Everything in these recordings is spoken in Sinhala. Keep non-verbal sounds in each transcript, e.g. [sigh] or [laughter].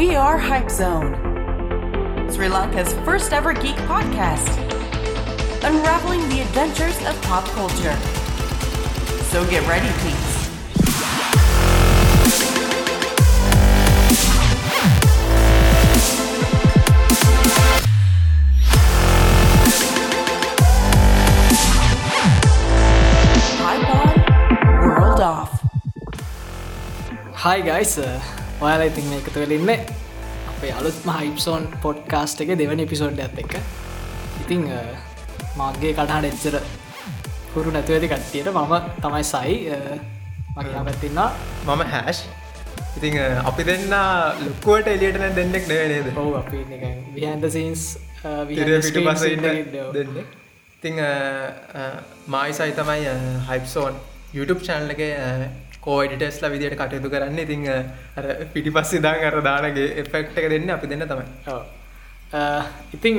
We are Hype Zone, Sri Lanka's first ever geek podcast, unraveling the adventures of pop culture. So get ready, please. Hi guys, uh, ඔයාලා ඉතින් එකතු වෙලඉන්න අපේ අලුත්ම හයිප්සෝන් පොඩ්කාස්ට් එක දෙවනි පිසෝඩ් ඇත් එක ඉතිං මගේ කටහට එච්චර හුරු නැතුවඇති කට්ටියට මම තමයි සයි මගේ පැත්තින්නා මම හැෂ් ඉතිං අපි දෙන්න ලොක්කුවට එලියට නැ දෙන්නෙක් නේද? ඔහු අපි විහන්ද සීන්ස් තිර පිට පස දෙන්න ඉතිං මයි සයි තමයි හයිප්සෝන් YouTube චැනල් එක කෝඩිටස්ල විදිට කටයුතු කරන්න. ඉතිං අර පිටි පස්සේ දාන් අර දානගේ එෆෙක්් එක දෙන්න අපි දෙන්න තමයි. ඉතිං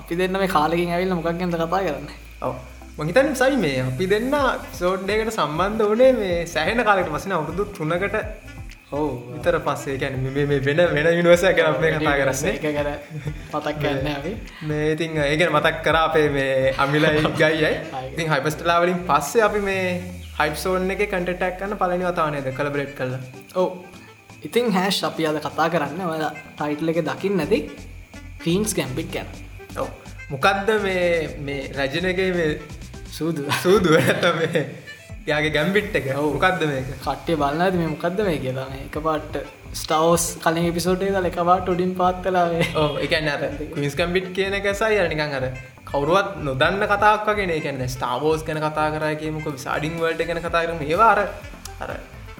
අපි දෙන්න මේ කාලකින් ඇවිල්ල මොකක් ගැද කතා කරන්න? ඔව. මහිතන් සයි මේ අපි දෙන්න සෝඩ්ඩයකට සම්බන්ධ වනේ මේ සෑහෙන කාලෙට පසින අවුරුදු තුනකට හෝ විතර පස්සේ. ගැන මේ වෙන වෙන යුනිවර්සය ගැන අපේ කතා කරන්නේ. එක කර පතක් කරන්න මේ ඉතින් ඒගෙන මතක් කර අපේ මේ අමිලයි ගයියි ඉතින් හයිපස්ටලාවලින් පස්සේ අපි මේ හයිප්සෝන් එක කටටක් කන්න පලනි වතාවනයද කළබරෙට් කල්ල ඔව. ඉතින් හැෂ් අපි අද කතා කරන්න ඔය ටයිටල් එක දකිින් නැති ෆීන්ස් කැම්පිට් ගැන. ඔව්. මොකක්ද මේ මේ රජනගේ මේ සූදු. සූදුව ඇත මේ යාගේ ගැම්බිට් එක. මොකක්ද මේක? කට්ටේ බලන්න ඇති මේ මොකක්ද මේ කියලා. මේ එක පාට ස්ටවස් කලින් පිසෝටේ දල එකවාට ොඩින් පාත් කලාවේ ඕ එකන්න අර කවිස් කම්බිට් කියන එක සයි අනිකං අර කවරුවත් නොදන්න කතාක් වගෙන එකන්න ස්ටාවෝස් ගැන කතා කරයකමක විසාඩිං වල්ඩ ගැන කතා කරම. ඒවා අර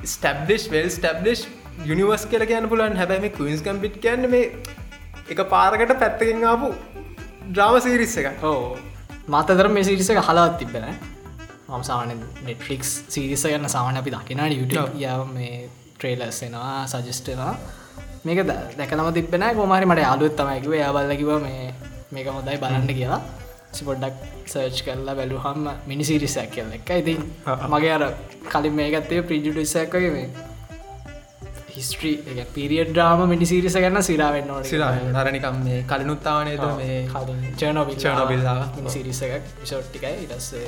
ස්ටබ්ලිෂ් වෙල් ස්ටබ්ලිෂ් යනිවර්ස් කියල කියන්න පුලන් හැබැම කවිස් කම්පිට් කියන්න මේ එක පාරකට පැත්තකින් ආපු ද්‍රාම සීරිස්ස එක ඕ මතදර මේ සිරිස එක හලාත් තිබෙන මම සාන නෙට්ලික්ස් සිරිස ගන්න සාමන අපි YouTube ය මේ ට්‍රේලස් එනවා සජස්ටනවා මේක දැකනම තිබෙන කොමරි මට අලුත් තමයිකිව යාබල්ලකිව මේ මේක හොඳයි බලන්න කියලා සිපොඩ්ඩක් සර්ච් කරලා බැලුහම් මිනිසිරිසයක් කියල. එක ඉතින් මගේ අර කලින් මේකත්තේ ප්‍රිජුඩිසයක්කගේ මේ හිස්ට්‍රී එක පිරිිය ්‍රාම මිනිසිරිස ගන්න සිරාවෙන්න හරනිකම් මේ කලිනුත්තාවනයද මේ චනොබිල් චර්නෝබිල් ආව. සිරිස එකක් විෂෝට්ටිකයි ඉටස්සේ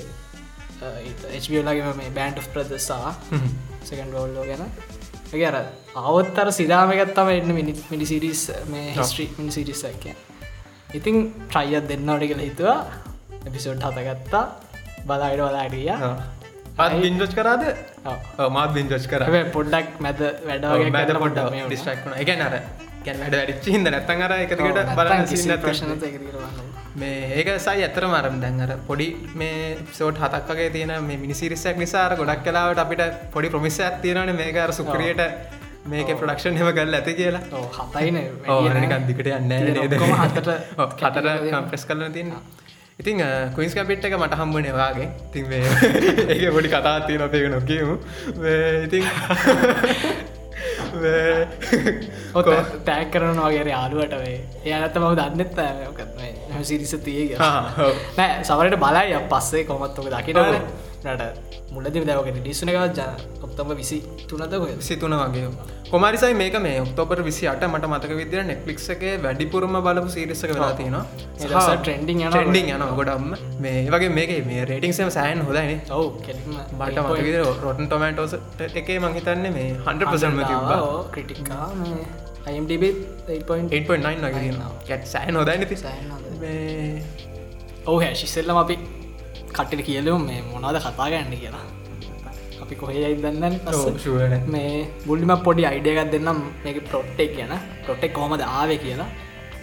HBලගේ මේ බෑන්ඩ් ප්‍රදසා සකන් රෝල්ලෝ ගැන. අර අවත්තර සිදාමගත්තම එන්න මිනි මිනිසිරිස් මේ හිස්ට්‍රී මිනිසිරිසක් ඉතින් ට්‍රයියත් දෙන්නවට කියලා හිතුවා. එපිසෝඩ් හතගත්තා බලායිඩ වලාඩිය පත් බින්ජෝච් කරාද? මාත් බින්ජෝච් කර. පොඩ්ඩක් මැද වැඩ මැද පොඩ ඩිස්ටක්න එක නර වැඩ වැඩිච්චි හිද නැත්තන් අර එකකට බලන්න ප්‍රශ්න මේ ඒක සයි ඇතර මරම් දැන්ර පොඩි මේ සෝට් හතක්ගේ තියෙන මේ මිනිසිරිස්සක් නිසාර ගොඩක් කලාවට අපිට පොඩි ප්‍රමිස ඇත්තියෙනන මේකර සුක්‍රියට මේක ප්‍රඩක්ෂන් හෙම කල් ඇති කියලා. හතයින ඕනිකන්දිකට යන්න හතට හතට කම්ප්‍රෙස් කරන තින්න ඉතින් කුයින්ස් කපිට් එක මට හම්බනේ වාගේ තින් [laughs] ඒක පොඩි කතා තියෙන අපේ නොකමු ඉතින් [laughs] තෑක් කරන වගේ යාලුවට වේ එයනත මව දන්නෙත් සිරිස තිය නෑ සවරට බලයි පස්සේ කොමත්තුක දකිනට නට මුලදි එක ජ ඔක්තම විසි තුනද සිතුන වගේ. කොමරිසයි මේක මේ ඔක්තෝපර විසි අට මට මතක විදිර නෙක්ලික් එක වැඩිපුරම බලපු සිරිසක වෙලා තියෙනවා. ට්‍රෙන්ඩිං යන ටෙන්ඩිං යන ගොඩම් මේ වගේ මේක මේ රේටිංසම සෑන් හොදයින ඔව් මට මතක රොටන් ටොමටෝස් එකේ මංහිතන්නේ මේ හන්ඩ පසන්ම තිබ ක්‍රටිකා අයිම්ඩබ 8.8 8.9 වගේ ගැත් සෑන් හොදයින ති. ඔහ ශිස්සෙල්ලම අපි කට්ටිට කියලුම් මේ මොනාද කතා ගන්න කියලා. අපි කොහේ දන්න ශුවන මේ බුල්ලිම පොඩි අයිඩියගත් දෙන්නම්. මේක පොට්ටෙක් කියන. පොට්ටෙක් කොමද ආවේ කියලා.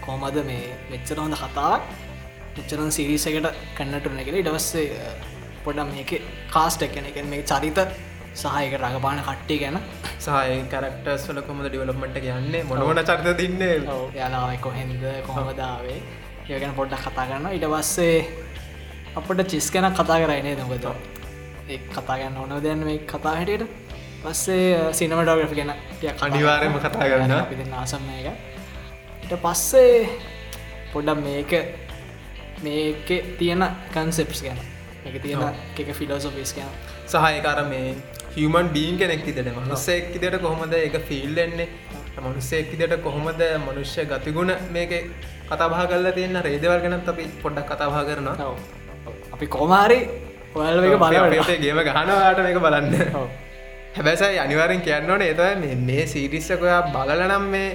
කොමද මේ මෙච්චර හොඳ කතාවක් මෙච්චරන් සිරිසකට කන්නටුන කියලා. ඉඩවස්සේ පොඩම් මේක කාස්ටක් කෙන එක. මේ චරිත සහයක රඟපාන කට්ටිය ගැන. සහය කරක්ටර්ස් වල කොමද ඩිවලොප්මට කියන්නේ මොනවන චර්ත තින්නේ? යාලාවයි කොහෙන්ද? කොහොමදාවේ ඒ ගැන පොඩ්ඩක් කතා කරන්න ඉට පස්සේ අපට චිස් ගැන කතා කරයිනේ නොකත ඒ කතා ගන්න ඕන. දැන් මේ කතා හැටියට පස්සේ සිනමටෝග්‍රෆි ගැන ටිකක් කතා. අපි දෙන්න ආසම එක ඉට පස්සේ පොඩ්ඩම් මේක මේක තියෙන කන්සෙප්ස් ගැන. එක තියෙන එක ෆිලෝසොෆිස් ගැන. සහයකාර මේ හියමන් බීන් කෙනෙක් තිදට මනුස්සෙක් ඉදිට කොහොමද එක ෆිල්ලෙන්නේ මනුස්සෙක් විදිහට කොහොමද මනුෂ්‍ය ගතිගුණ මේක කතාබා කල්ලා තියෙන රේදවල් ගැනත් අපි පොඩ්ඩක් කතාබා කරනවා. අපි කෝමාරි ඔයල් එක අපේ ගේම ගහනවාට මේක බලන්න. හැබැසයි අනිවාරෙන් කියන්න ඕන ඒතයි මේ සීරිස්සකොයා බලනම් මේ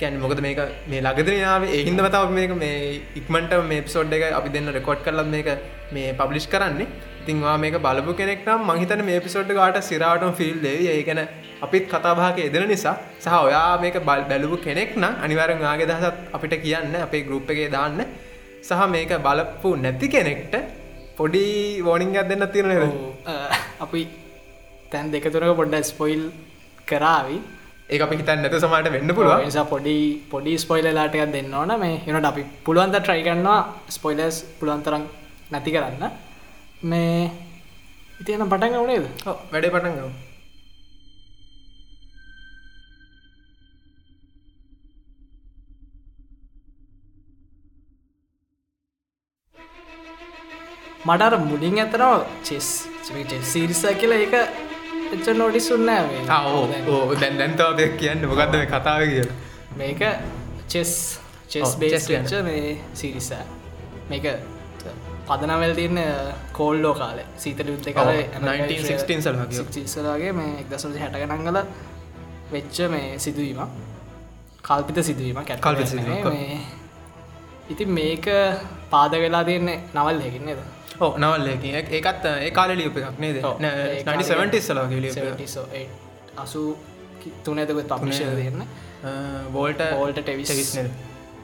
කැන් මොකද මේක මේ ලගදනාව ඒහින්දම තව මේක මේ ඉක්මට මේ පිසෝඩ් එක අපි දෙන්න රෙකෝඩ් කරලත් මේක මේ පබ්ලිෂ් කරන්නේ. ඉතින්වා මේක බලපු කෙනෙක් නම් මහිතන මේ පිසෝඩ් ගාට සිරාටම ෆිල් ඒකන අපිත් කතාභාක එදෙන නිසා සහ ඔයා මේක බල් බැලපු කෙනෙක් නම් අනිවාරෙන් වාගේ දහසත් අපිට කියන්න අපේ ගරුප් එකේ දාන්න සහ මේක බලපු නැති කෙනෙක්ට පොඩි වෝනිංගත් දෙන්න තියෙන අපි තැන් දෙකතුරක පොඩ්ඩ ස්පොයිල් කරාවි. ඒ අපි හිතන් නැත සමට වෙන්න පුළුව නිසා පොඩි පොඩි ස්පොයිලලාටකක් දෙන්න ඕන. මේ එනට අපි පුළුවන්ද ට්‍රයිගන්නවා ස්පොයිලස් පුළුවන්තරම් නැති කරන්න. මේ ඉතියන පටන් වනේද වැඩ පටන් මටර මුලින් ඇතනවා චෙස් චෙස් සිරිස කියලා ඒක එච්ච නොඩිස් උන්නෑ ඕ දැන් දැන්තාව දෙයක් කියන්න මොකක්ද මේ කතාව කිය මේක චෙස් චෙස් ඔව්, බේස් chess ගැන. වෙච්ච මේ සිරිස මේක පදනවල් තියන්න කෝල්ලෝ කාලේ සීතල යුද්ධ ඔව්, 1916 සල වගේ. සිසලගේ මේ එක්දසුද හැටගනංගල වෙච්ච මේ සිදුවීම කල්පිත සිදුවීම කැත් කල්පිත සිදුවීමක්. ඉතින් මේක පාද වෙලා තියන්නේ නවල් හැකින්නේද ඕ නවල්ලකින් ඒකත් ඒ කාල ලියප එකක් නේද? ඔව්, ඒ කාලේ 1970 ලියප 78 අසු තුනැතක තමිශය දෙන්න? බෝල්ට බෝල්ට ටෙවිස්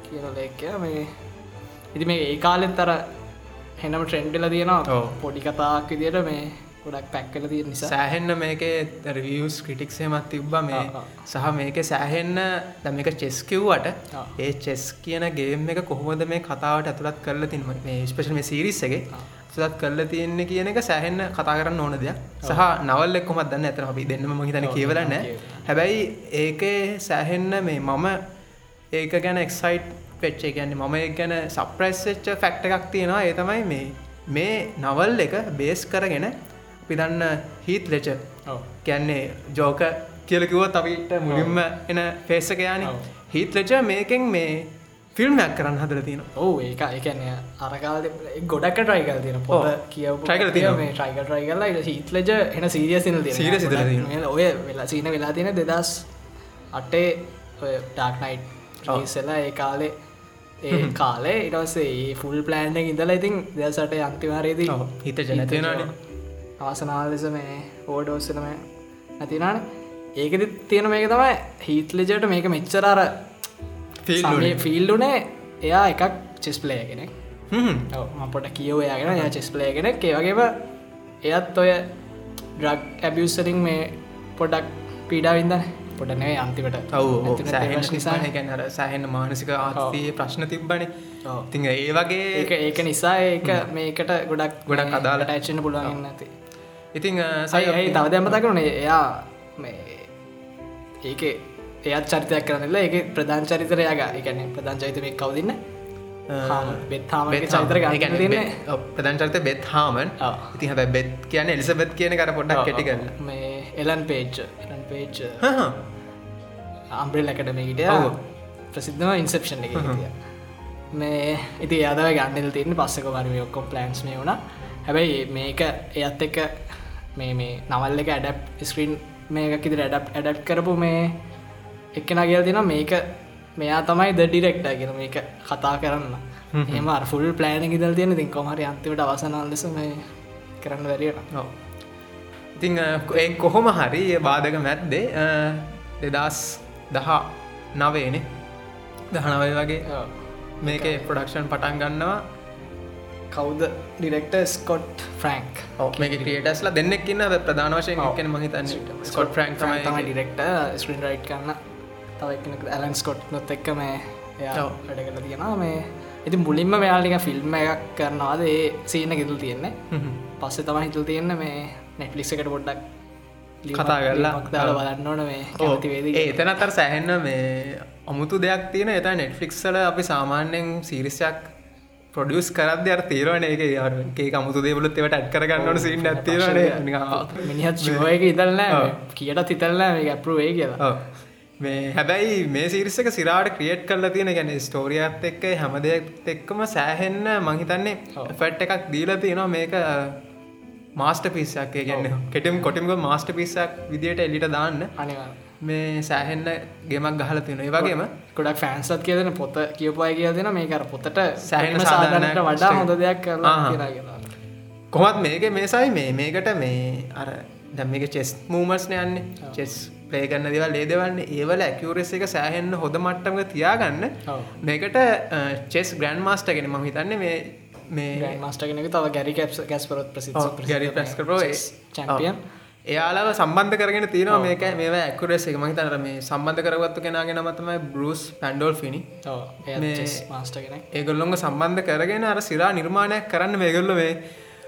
කියන ලේකය මේ ඉති මේ ඒ කාලෙත් තර හෙනම ට්‍රෙන්ඩ්ල තියෙනවා. පොඩි කතාක් විදියට මේ ගොඩක් පැක්කල තියෙන නිසා. සෑහෙන්න මේක රිවියස් ක්‍රටික්සේමත් තිබ්බ. මේ. සහ මේක සෑහෙන්න දැ මේක චෙස් කිව්වට. ඒ චෙස් කියන ගේම් එක කොහොමද මේ කතාවට ඇතුළත් කරල තින් මේ ස්පේෂල් මේ සිරිස්සගේ තුළත් කරල තියෙන්නේ කියන එක සෑහෙන්න කතා කරන්න ඕන දෙයක්. සහ නවල් එක්කොමත් දන්න? ඇතන අපි දෙන්නම මහිතන කියවලන්න කියවලා. හැබැයි ඒකේ සෑහෙන්න මේ මම ඒක ගැන එක්සයිට් පෙච්චේ ගැන්න මම ඒ ගැන සප්‍රයිස්ච්ච ෆැක්ට එකක් තියෙනවා. ඒ තමයි මේ මේ නවල් එක බේස් කරගෙන අපි දන්න හිත් ලෙච ඔව්. කියන්නේ ජෝක කියලකිවොත් අපිට මුලින්ම එන පේසක යාන ඔව්. හිත් ලෙච මේකෙන් මේ ෆිල්ම්යක් කරන්න හදර තියෙන ඔවු ඒක එකන අරකාල ගොඩක් ට්‍රයිකල් තියෙන ඔව්. කියව කරලා තියෙනවා. මේ ට්‍රයික ට්‍රයි කරලා හිත්ලජ එන සීරිය සින Serious ඉඳලා තියෙනවා. ඔය වෙලා සීන වෙලා තියෙන දෙදස් අටේ ඩාක්නයිට් ඔව්. රිසලා ඒ කාලේ ඒ කාලේ ඉටසේ ඒ ෆුල් ප්ලෑන්් ඉඳලා ඉතින් දෙසට අන්තිවාරයේදී. හිත ජනතියනවානේ. අවසනාල ලෙස මේ ඕඩෝස්සනම නැතිනාන ඒකෙද තියෙන මේක තමයි හිත්ලජට මේක මෙච්චරර ෆිල් ෆිල්ඩුනේ එයා එකක් චෙස්පලය කෙනෙක්. පොට කියව යාගෙන ය චෙස්පලය කෙනෙක්. ඒවගේම එයත් ඔය ඩ්‍රක් ඇබියස්සරින් මේ පොඩක් පීඩාවින්දන පොටනේ අන්තිමට. ඔව නිසා ගැන සෑහෙන් මානසික ආතතිය ප්‍රශ්න තිබ්බන. තිං ඒ වගේ ඒක ඒක නිසා ඒක මේකට ගොඩක් ගොඩක් අදාළ. ටයිචන පුළුවන් නැති ඉතිං සයි තව දැමත කරුණේ එයා මේ ඒක එයත් චරිතයක් කරන්නල ඒක ප්‍රධාන චරිතරයාග එකන ප්‍රධාන චරිත මේ කවදින්න බෙත්හාම චරිතර ගන්න තින්නේ ප්‍රධන් චරිත බෙත් හාමන්. ඉතින් හැබ බෙත් කියන එලිසබෙත් කියන කර පොඩ්ඩක් කෙටි කරන්න මේ එලන් පේච් එලන් පේච්. අම්බ්‍රල් එකටමකට ඔව්. ප්‍රසිද්ධම ඉන්සප්ෂන් එක. මේ ඉති අදව ගන්නල් තියන්න පස්සක වරම ඔක්කොම් ප්ලන්ස් මේ වුණ. හැබැයි මේක එයත් එක මේ මේ නවල් එක ඇඩප් ස්ක්‍රීන් මේක ඉදිරි ඇඩප් ඇඩප් කරපු මේ එක්කෙන කියල් තින මේක මෙයා තමයි ද ඩිරෙක්ට ගෙන මේක කතා කරන්න. එම ෆුල් ප්ලෑන ඉදල් තියෙන තින් කොමහරි අන්තිවට අවසනල් ලෙස මේ කරන්න වැරියට ඔව්. ඉතිං ඒ කොහොම හරි බාධක මැත්දේ දෙදස් දහ නවේනේ දහනවය වගේ මේක ප්‍රඩක්ෂන් පටන් ගන්නවා කවුද ඩිරෙක්ට ස්කොට් ෆ්‍රන්ක් මේක ක්‍රියටස්ලා දෙන්නෙක් ඉන්න. ප්‍රධාන වශයෙන්. එකන මහිතන්න ස්කොට් ෆ්‍රන්ක් තමයි ඩිරෙක්ට ස්ක්‍රීන් රයිට් කරන්න තවක්න ඇලන් ස්කොට් නොත් එක්ක මේ. වැඩ කළ තියෙනවා. මේ ඉති මුලින්ම මෙයාලික ෆිල්ම් එකක් කරනවාද? ඒ සීන ගෙතුල් තියෙන්නේ. පස්සේ තමයි හිතුල් තියෙන්න මේ නෙට්ලික් එකට පොඩ්ඩක් කතා කරලා. දාල. බලන්න ඕන මේ ඕ කැමති වේදී ඒ එතන අතර සෑහෙන්න මේ අමුතු දෙයක් තියෙන එත නෙට්ෆික්සල අපි සාමාන්‍යයෙන් සිරිසයක් පොඩියස් කරද අර තීරවන එක ඒ අමුතු දේවලුත් ඒවට ඇඩ් කරගන්නට සින්න ඇතිවන මිනිහත් ශුවයක ඉතල්න. කියට තිතල්න මේ ඇපරුවේ කියලා. මේ හැබැයි මේ සිරිස්සක සිරාට ක්‍රියට් කරලා තියෙන ගැන ස්ටෝරියත් එක්ක හැම දෙයක් එක්කම සෑහෙන්න මංහිතන්නේ. ෆැට් එකක් දීලා තියෙනවා. මේක මාස්ට පිස්සක් ගැන්න කෙටම් කොටිම්ක මාස්ට පිස්සක් විදියට එලිට දාන්න. අනිවා මේ සෑහෙන්න ගෙමක් ගහල තියෙන ඒ වගේම ගොඩක් ෆෑන්ස්ලත් කියදන පොත කියපුයි කිය දෙන මේ කර පොතට සෑහෙන සාධනට වඩා හොඳ දෙයක් කරලා කොමත් මේක මේසයි. මේ මේකට මේ අර දැම් මේක චෙස් මූමස්න යන්නේ. චෙස් ප්ලේ කරන්න දෙවල් ඒ දෙවන්නේ ඒවල ඇකිවරෙස් එක සෑහෙන්න හොඳ මට්ටම තියාගන්න. මේකට චෙස් ග්‍රන්් මාස්ට ගෙන ම හිතන්න මේ මේ කෙනෙක් තව ගැරි කැප්ස් ගැස්පරොත් ප්‍රසිද්ධ ගැරි ප්‍රස්කරෝ චැම්පියන් එයාලාව සම්බන්ධ කරගෙන තියෙනවා මේක මේ ඇකුරෙස් එක. මහිතනර මේ සම්බන්ධ කරගත්තු කෙනගෙන මතමයි බරුස් පැන්ඩෝල් ෆිනි මේ- මාස්ටර් කෙනෙක්. ඒගොල්ලොඟ සම්බන්ධ කරගෙන අර සිරා නිර්මාණයක් කරන්න මේගොල්ල මේ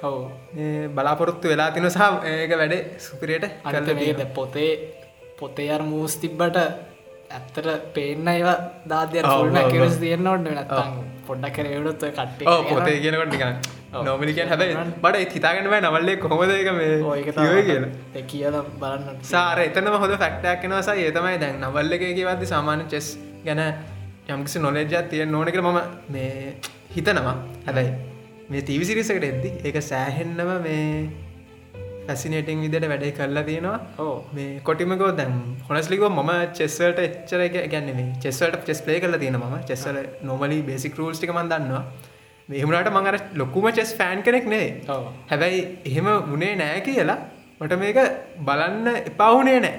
ඔව්. බලාපොරොත්තු වෙලා තින සහ ඒක වැඩ සුපිරයට මේක පොතේ පොතේ අර මූස් තිබ්බට ඇත්තට පේන්න ඒවා දාදය ඔව්, ෆුල් ඔව්, මැකවස් ඔව්. තියන්නවට නැත්තම්. පොඩ්ඩක් කරයුඩුත් කට්ටේ ඕ පොතේ කියනකොට නිකන් නොමලිකන් හැබයි බට ඒ හිතාගෙන බෑ නවල්ලේ කොහොමදක මේ ඒක කියෝයි කියලා. ඒ බලන්න. සාර එතනම හොඳ ෆක්ටයක් කෙනවසා ඒතමයි දැන් නවල්ල එක කිවත්ති සාමාන්‍ය චෙස් ගැන යම්කිසි නොලෙජ්ජත් තිය නොනක මම මේ හිතනවා. හැබැයි මේ තීවිසිරිසකට එද්දි ඒක සෑහෙන්නම මේ ෆැසිනේටිං විදිට වැඩේ කරලා තියෙනවා. ඕ මේ කොටිමකෝ දැම් හොනස්ලිකෝ ම චෙස්සට එච්චර ගැන්න මේ චෙස්සට චෙස් ප්ලේ කල තියෙන ම චෙස්සල නොමලි බේසික් රූල්ස්ටික මන්දන්නවා මෙහමට මඟර ලොකුම චෙස් ෆෑන් කෙනෙක් නේ හැබැයි එහෙම වනේ නෑ කියලා මට මේක බලන්න එපවුනේ නෑ.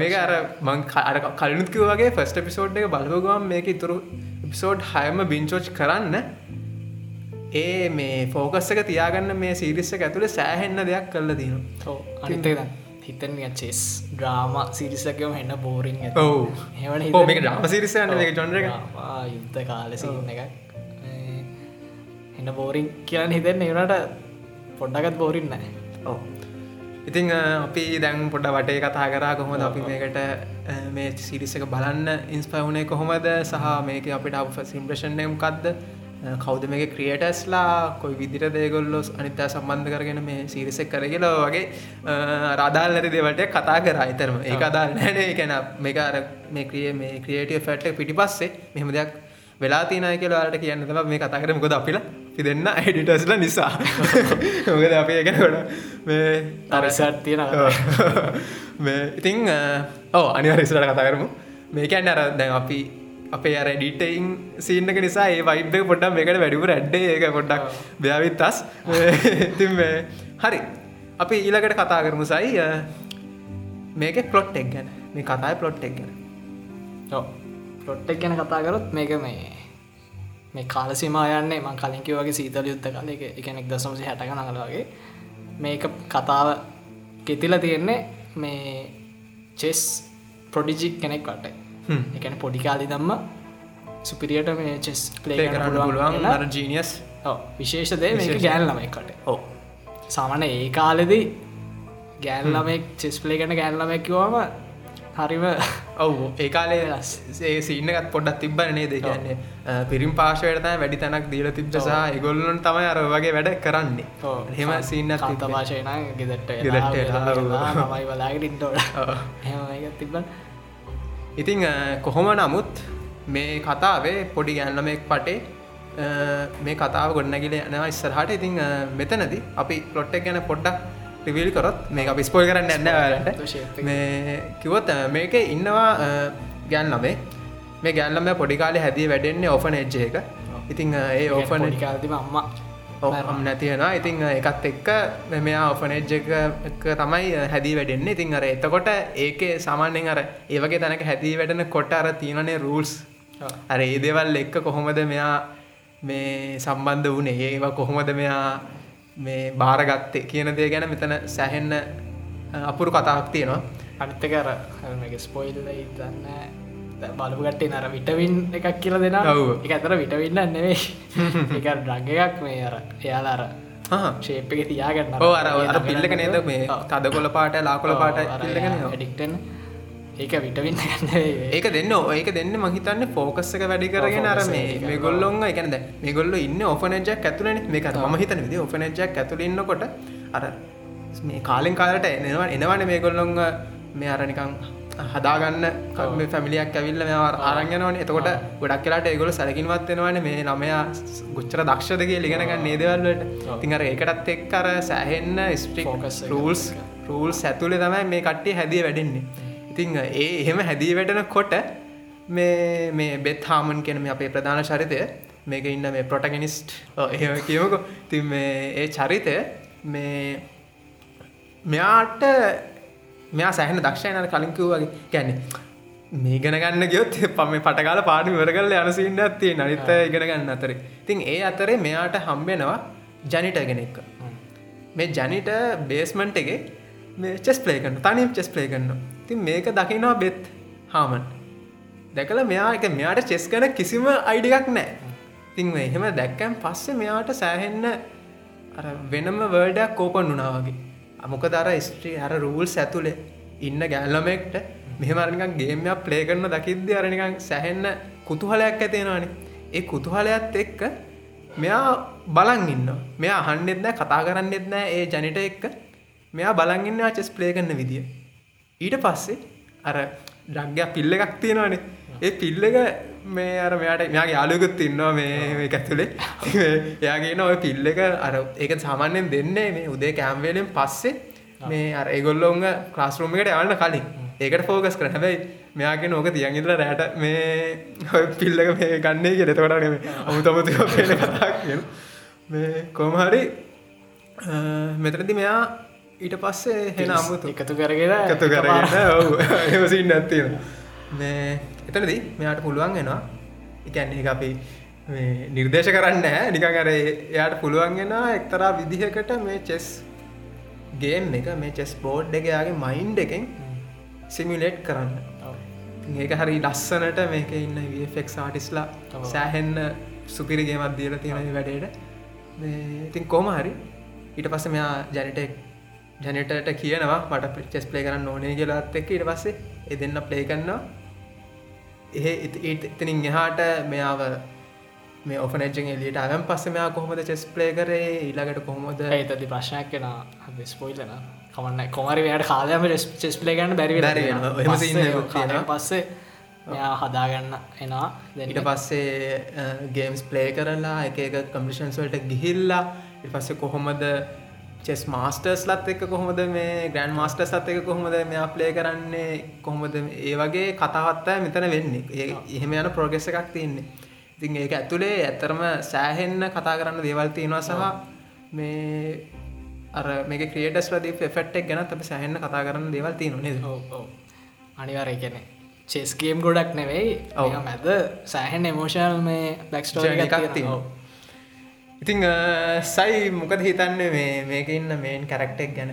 මේක අර මං අර කලනුත්කිව වගේ ෆස්ට පිසෝඩ් එක බලපගම් මේක ඉතුරු පිසෝඩ් හයම බිංචෝච් කරන්න ඒ මේ ෆෝකස්සක තියාගන්න මේ සිරිස්සක ඇතුළ සෑහෙන්න දෙයක් කල්ල තියෙනවා. ඕ අනිතේ හිතන් චෙස් ඩ්‍රාම සිරිසකම එන්න බෝරිං ඕ මේක ඩ්‍රාම සිරිසයන්න එක යුද්ධ කාලසින්න එකක්. එන්න බෝරිං කියන්න හිතෙන් ඒනට පොඩ්ඩකත් බෝරින් නෑ. ඔව්. ඉතිං අපි දැන් පොඩ වටේ කතා කරා. කොහොමද අපි මේකට මේ සිරිස එක බලන්න ඉන්ස්පවුනේ කොහොමද? සහ මේක අපිට අප සිම්ප්‍රෂණයම්කක්ද කෞද මේ ක්‍රියටස්ලා කොයි විදිර දේගොල්ලොස් අනිතා සම්බන්ධ කරගෙන මේ සිරිසෙක් කරගල වගේ රාදාල් නැති දෙවට කතා කර. අයිතරම ඒ අදාල් නැනේ එකැන මේක අර මේ ක්‍රිය මේ ක්‍රියටිය ෆැට් පිටි පස්සේ මෙහම දෙයක් වෙලා තිනය කියලට කියන්න තම මේ කතා කර. මොකද අපිලා අපි දෙන්න එඩිටස්ල නිසා. [laughs] මොකද අපි එකන කොට මේ අරසට් තියෙන [laughs] මේ ඉතිං ඕ අනිවරිසට කතා කරමු. මේකැන් අර දැන් අපි අපේ අර ඩිටයින් සීනක නිසා ඒ වයිබ පොඩ්ඩක් මේකට වැඩිපුර ඇඩ්ඩේ ඒක පොඩ්ඩක් බ්‍යාවිත් අස් ඉතින් මේ හරි. අපි ඊළකට කතා කරමු සයි අ, මේක පලොට් එක් ගැන. මේ කතායි පලොට් එක් ගැන. පොට්ටක් ගැන කතා කරොත් මේක මේ මේ කාලසිමා යන්නේ මං කලින්කිව වගේ සීතල යුද්ධ කල. එක එකනෙක් දසමසි හැටක නඟලගේ මේක කතාව කෙතිල තියෙන්නේ මේ චෙස් ප්‍රොඩිජි කෙනෙක් වට. හ්ම්. එකන පොඩිකාලි දම්ම සුපිරියට මේ චෙස් ප්ලේ කරන්න පුළුවන් අර ජීනියස් විශේෂ දේ මේක විශේෂ. ගෑන් ළමයිකට ඕ සාමන ඒ කාලෙදී ගෑන් ළමෙක් චෙස් ප්ලේ ගෑන් ළමැක් කිවම හරිම ඔව් ඒ කාලේ ඒ සින්නකත් පොඩ්ඩක් තිබ්බන නේද? කියන්නේ පිරිම් පාශවයට වැඩි තැනක් දීල තිබ්ජසා එගොල්ලන් තමයි අර වගේ වැඩ කරන්නේ. හෙම සින්න කාන්ත භාෂයන ගෙදට ඔව්. මයි හෙම තිබන් ඉතිං කොහොම නමුත් මේ කතාවේ පොඩි ගැන්නමෙක් පටේ මේ කතාව ගොඩනැගිල යනවා ඉස්සරහට. ඉතිං මෙතනද අපි පලොට්ටක් ගැන පොඩ්ඩක් ටිවිල් කරොත් මේ අපි ස්පෝල් කරන්න ඇන්න તો shape එක. මේ කිවොත් මේක ඉන්නවා ගැන්ලමේ. මේ ගැන්ලම පොඩිකාලෙ හැදී වැඩෙන්නේ ඕෆන එජ්ජ එක. ඉතිං ඒ ඕෆන කාතිම අම්මා ඔම් නැතියෙනවා ඉතිං එකත් එක්ක මෙයා ඔෆනේජ් එක තමයි හැදී වැඩෙන්න. ඉතින් අර එතකොට ඒකේ සාමාන්‍යෙන් අර ඒවගේ තැනක හැදී වැඩෙන කොට අර තියනනේ රූල්ස් අර ඒ දේවල් එක්ක කොහොමද මෙයා මේ සම්බන්ධ වනේ? ඒවා කොහොමද මෙයා මේ භාරගත්තේ කියන දේ ගැන මෙතන සැහෙන්න අපුරු කතාවක් තියෙනවා. අනිත්තක අර ස්පොයිල්ල ඉතන්න බලපුගටේ නර විටවින් එකක් කියල දෙෙන. එක ඇතර විටවින්න නෙවෙයි. [laughs] එක ඩ්‍රග එකක් මේ අර එයාලා අර හා. ශේප් එක තියාගන්න. අර පිල්ලක නේද? මේ තද කොල පාට ලාකොල පාට ඩික්ටන් ඒක විටවින්න ඒක දෙන්න ඒක දෙන්න මහිතන්න ෆෝකස් එක වැඩි කරගෙන අර මේ ගොල්ලොන් එකනද ගොල්ල ඉන්න. ඔෆනජක් ඇතුලන ම හිතන විදි ඔෆනජක් ඇතුල ඉන්නකොට අර මේ කාලෙන් කාලට එනවා එනවන මේ ගොල්ලොන් මේ අරනිකං හදාගන්න කම පැමිලියක් ඇවිල්ල මෙ ආරංගනවන එතකොට ගොඩක් කියලාට ඒගොල සැලකින්වත් වෙනවන. මේ ළමයා ගොච්චර දක්ෂදගේ ලිගෙනගන්න නේදවල්ලට තිඟර ඒකටත් එක්කර සෑහෙන්න ස්ට්‍රික් Focus එක. රූල්ස් රූල් සැතුලේ තමයි මේ කට්ටිය හැදිය වැඩෙන්නේ. ඉතිං ඒ එහෙම හැදී වැටෙන කොට මේ මේ බෙත් හාමන් කෙන මේ අපේ ප්‍රධාන චරිතය මේක ඉන්න මේ ප්‍රොටගෙනිස්ට් එහෙම කියමකො. තින් ඒ චරිතය මේ මෙයාට මෙයා සැහන දක්ෂයන කලින්කිව වගේ. ගැන්නේ මේ ගෙන ගන්න ගයොත් [laughs] පම පටකාල පාඩි වරගල යනසින්න ඇත්තිේ නනිත ඉගෙන ගන්න අතරේ. තින් ඒ අතරේ මෙයාට හම්බෙනවා ජනිට ගෙන එක්ක මේ ජනිට බේස්මන්ට් එක මේ චෙස් ප්ලේ කරන්න තනිම් චෙස් ප්ලේ කරන්න තින් මේක දකිනවා බෙත් හාමන්. දැකල මෙයා එක මෙයාට චෙස් කන කිසිම අයිඩියක් නෑ තින් එහෙම දැක්කම් පස්සේ මෙයාට සෑහෙන්න අර වෙනම වර්ඩයක් කෝපන් වුණාවගේ අමොක දර ස්ට්‍රී අර රූල්ස් ඇතුළේ ඉන්න ගෑල්ලමෙක්ට මෙහමරනිකන් ගේමයක් ප්ලේ කරන දකිද්ද අරනිකන් සැහෙන්න kutuහලයක් ඇතිෙනවානි ඒ කුතුහලයක්ත් එක්ක මෙයා බලන් ඉන්න මෙයා අහන්නෙත් නෑ කතා කරන්නෙත් නෑ ඒ ජනිට එක්ක මෙයා බලන්ගන්න චෙස් ප්ලේ කරන්න විදිිය. ඊට පස්සේ අර ඩක්ගයක් පිල්ල එකක් තියෙනවානේ. ඒ පිල්ලක මේ අර මෙයාට මෙයාගේ යාලුකුත් ඉන්නවා මේ මේක ඇතුළේ එයාගේ ඔය පිල්ල එක. අර ඒක සාමාන්‍යයෙන් දෙන්නේ මේ උදේ කෑම්වේලෙන් පස්සේ මේ අර ඒගොල්ලොන්ග ක්ලාස්රූම එකට යන්න කලින්. ඒකට ෆෝකස් කරන. හැබැයි මෙයාගේ නෝක තියන්ගිල රෑට මේ ඔය පිල්ලක මේ ගන්නේ කිය එතකොට නෙම අමුතමති පේන කතාක් කියන මේ කොමහරි මෙතරදි මෙයා ඊට පස්සේ හෙන අමුතු. එකතු කරගෙන එකතු කරගන්න ඔව්. එමසින් නැත්තියෙන මේ එතනදී මෙයාට පුළුවන් වෙනවා. එකන්නේ එක අපි නිර්දේශ කරන්න නිකන් අර එයාට පුළුවන් වෙන එක්තරා විදිහකට මේ චෙස් ගේම් එක මේ චෙස් බෝඩ් එක යාගේ මයින්් එකෙන් සිමිලේට් කරන්න. ඒක හරි ලස්සනට මේක ඉන්න වෆෙක් ආටිස්ලා. සෑහෙන්න සුපිරිගේමත් දීල තියෙන වැඩේට. ඉතින් කෝම හරි ඊට පස්ස මෙයා ජැනටෙක් ජනටට කියනවා මට චෙස් ප්ලේ කරන්න ඕනේ කියලාත් එක්ක. ඊට පස්සේ එ දෙන්න ප්ලේ කරන්නවා එහ ඉතනින් එහාට මෙයාව මේ ඔෆනජෙන් එලියට අයම් පස්ස මෙයා කොහොමද චෙස් ප්ලේ කරේ? ඊළඟට කොහොමද? ඒතදි ප්‍රශ්නයක් කෙන ස්පොයිලන කමන්න කොමරි යට කාලයම චෙස් ප්ලේ ගන්න බැරි. පස්සේ හදාගන්න එනවා. ඊට පස්සේ ගේම්ස් ප්ලේ කරලා එක එක කම්පිෂන්ස් වලට ගිහිල්ලා පස්සේ කොහොමද චෙස් මාස්ටර්ස් ලත් එක කොහොමද මේ ග්‍රන්් මාස්ටර් සත් එක කොහොමද මෙයා ප්ලේ කරන්නේ? කොහොමද ඒ වගේ කතාවත්තය මෙතන වෙන්නේ. ඒ එහෙම යන ප්‍රෝගෙස්ස එකක් තියන්නේ. ඉතින් ඒක ඇතුළේ ඇතරම සෑහෙන්න කතා කරන්න දේවල් තියෙනවා සහ මේ අර මේක ක්‍රියටස් ලදී ෆෙට්ක් ගැන අප සෑහෙන්න කතා කරන්න දේවල් තියෙන නේද? අනිවාරය ගැන චෙස්ගේම් ගොඩක් නෙවෙයි. ඔව්. ඔව මැද සෑහන් එමෝෂල් මේ බැක්ස්ටෝ Journey එකක් තියෙනවා. ඉතිං සයි මොකද හිතන්නේ මේ මේක ඉන්න මේන් කැරක්ටෙක් ගැන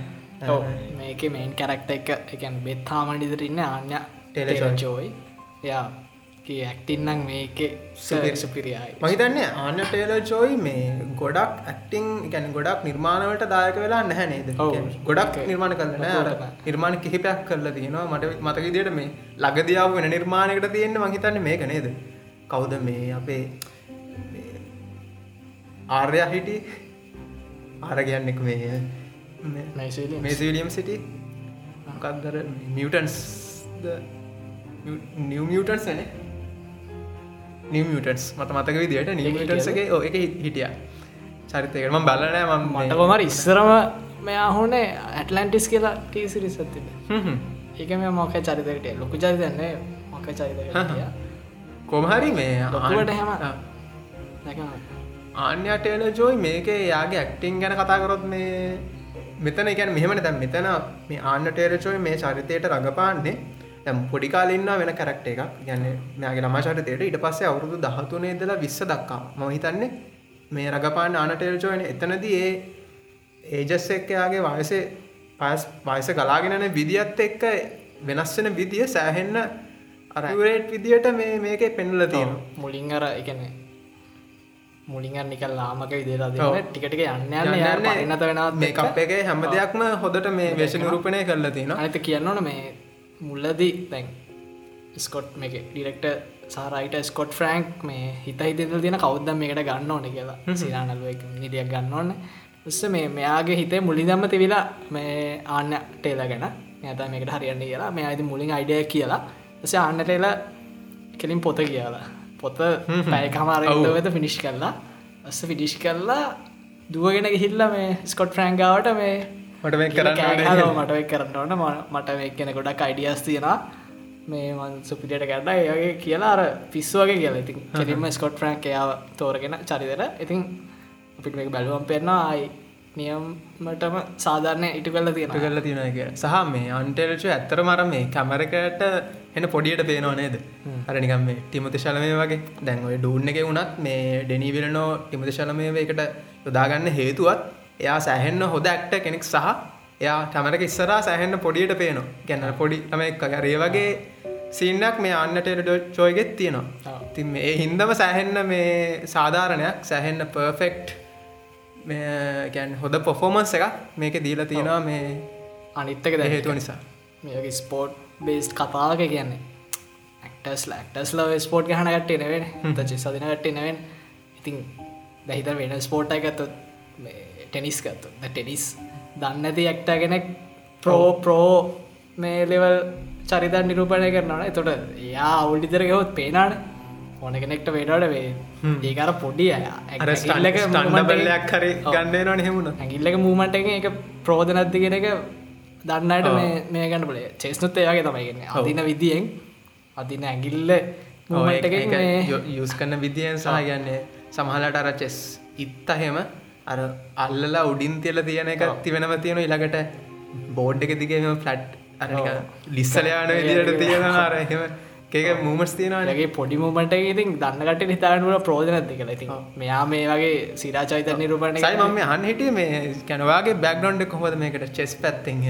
මේක මේන් කැරක්ට එක එකන් බෙත් හාමඩිදර ඉන්න ආන්‍ය Taylor Joy. ජෝයි යා ඇක්ටින්නම් මේක සුපිරි. සුපිරියයි මහිතන්නේ ආන ටේල ජොයි මේ ගොඩක් ඇක්ටිං ගැන ගොඩක් නිර්මාණවලට දායක වෙලා නැහැ නේද ඔව්. කියන්නේ ගොඩක්. නිර්මාණ කරන්න. නිර්මාණ කිහිපයක් කරලා තියෙනවා මට මතක විදියට මේ ළඟදියාව වෙන නිර්මාණයකට තියෙන්නේ මං හිතන්නේ මේක නේද කවුද මේ අපේ ආර්යා හිටි. ආර කියන්නෙක් මේ මැසිලියම්. සිටි මොකක්දර මියටන්ස් නිව මියටන්ස් නේ නිවටන්ස් මට මතක විදිට නිවටන්සගේ ඕ එක හිටිය. චරිතයකම බලනෑ මට කොමර ඉස්සරම මෙයා හොනේ ඇටලන්ටිස් කියලා ටීසිරි සත්තිබ ඒක මේ මොක චරිතකට ලොකු චරිතන්නේ මොක චරිත කොමහරි මේ ලොකුවට හැම. ආ- ආන්‍යටේල ජෝයි මේක යාගේ ඇක්ටිං ගැන කතාකරොත් මේ මෙතන එකැන මෙහමන. තැන් මෙතන මේ ආන්නටේර චෝයි මේ චරිතයට රඟපාන්නේ. ඇම් පොඩිකාලන්න වෙන කරක්ට එකක්. ගැන්න මෙයාගේ ළමා චරිතයට ඉට පස්සේ අවුරුදු දහතුනේ දලා විස්ස දක්කා ම හිතන්නේ මේ රඟපාන්න ආනටේල් චෝයන එතනද ඒ ඒජස් එක්කයාගේ වයසේ පස් වයස ගලාගෙනන විදිත් එක්ක වෙනස් වෙන විදිිය සෑහෙන්න අරට විදියට මේ මේක පෙන්ල තියෙන මුලින් අර එකන මුලින් නිකල් ලාමක ඔව්. දෙන්න ටිකටික යන්න යන්න පරිනත වෙනත් මේ කප් එක හැම දෙයක්ම හොදට මේ වේශ නිරූපණය කරලා තියෙන අනිත කියන්න ඕන මේ මුල්ලදී දැන් ස්කොට් මේක ඩිරෙක්ට සාරයිට ස්කොට් ෆ්‍රෑන්ක් මේ හිත හිතල් තියෙන කෞද්දම් මේකට ගන්න ඕන කියලා. සිරානල්ුව නිදියක් ගන්න ඕන්න උස්ස මේ මෙයාගේ හිතේ මුලිදම්ම තිවිලා මේ ආන්න ටේල ගැන. නැත මේකට හරියන්න කියලා. මේ අයිති මුලින් අයිඩිය කියලා. ස අන්නටල කෙලින් පොත කියලා පොත පැයකමාරවෙත ෆිනිශ් කරලා අස්ස ෆිඩිෂ් කරලා දුවගෙන ගිහිල්ල මේ ස්කොට් ෆ්‍රෑන්ගාවට මේ මට කරන්න කෑහලෝ මට වෙක් කරන්න ඕන. ම- මට වෙක් කෙන ගොඩක් අයිඩියස් තියෙනවා. මේ මන් සුපිටියට කරන්න ඒගේ කියලා අර පිස්සුවගේ කියලා. ඉතින් කෙලින්ම ස්කොට් ෆ්‍රෑන්ක් එයාව තෝරගෙන චරිතර ඉතින් අපිට බැලුවම් පෙන්න්නවා අයි නියම්මටම සාධාරණය ඉටු කල්ල තියෙන කරලා තියෙන එක සහ මේ අන්ටෙල්ච ඇත්තර මර මේ කැමරකට එන පොඩියට පේනවා නේද? අරනිකම් මේ ටිමති ශලමය වගේ. දැන් ඔය ඩූන්න එක වුණත් මේ ඩෙනීවිලනෝ ටිමති ශලමය එකට යොදාගන්න හේතුවත් එයා සැහෙන්න හොද ඇක්ට කෙනෙක් සහ එයා කැමරක ඉස්සරා සැහෙන්න පොඩියට පේනවා. ගැන්න පොඩි තම එක් රේ වගේ සීනක් මේ අන්නට චෝයගෙත් තියෙනවා. තින් ඒ හින්දම සැහෙන්න මේ සාධාරණයක්. සැහෙන්න පර්ෆෙක්ට් ගැන් හොද පොෆෝමන්ස් එක මේක දීලා තියෙනවා මේ අනිත්තක දැ හේතුව නිසා. මේක ස්පෝට් බේස්් කතාවක කියන්නේ. ඇක්ටස් ලක්ටස් ලව ස්පෝට් ගහන කට්ටේ නවෙන තචි සදින කට්ටේ නවෙන් ඉතින් දැහිත වෙන ස්පෝට් එකත්තු ටෙනිස් ගත්තු ටෙනිස් දන්න ඇති ඇක්ට කෙනෙක් ප්‍රෝ ප්‍රෝ මේ ලෙවල් චරිතන් නිරූපණය කරනන එතොට යා අවුල්ඩිතර ගහොත් පේනාන ඕන කෙනෙක්ට වේඩට වේ ඒකර පොඩි අය. අර ස්ටන්ඩබල්ලයක් හරි ගන්නනවා හෙමුණ ඇගිල්ලක මූමට එක එක ප්‍රෝධනත්ති කෙන එක දන්නට මේ ගන්න බල චෙස්නුත් ඒයාගේ තමයිගෙන අදින විදිියෙන් අදින ඇගිල්ල යස් කන්න විදියෙන් සහ ගන්නේ සමහලට අර චෙස් ඉත් අහෙම අර අල්ලලා උඩින් තියල තියෙන එක තිවෙනව තියෙන ඉළඟට බෝඩ් එක දිගේම ෆලට් අරනික ලිස්සලයාන විදිට තියෙන අර එහෙම ඒක මූමස් තියෙනවා ලගේ පොඩි මූමට ඉතින් දන්නකට නිතානුවට ප්‍රෝධනත්ති කළ ඉතින් මෙයා මේ වගේ සිරාචයිත නිරූපණ සයි මම අහන් හිටිය මේ කැනවාගේ බැක්්ඩොන්්ඩ කොහොද මේකට චෙස් පැත්තෙන්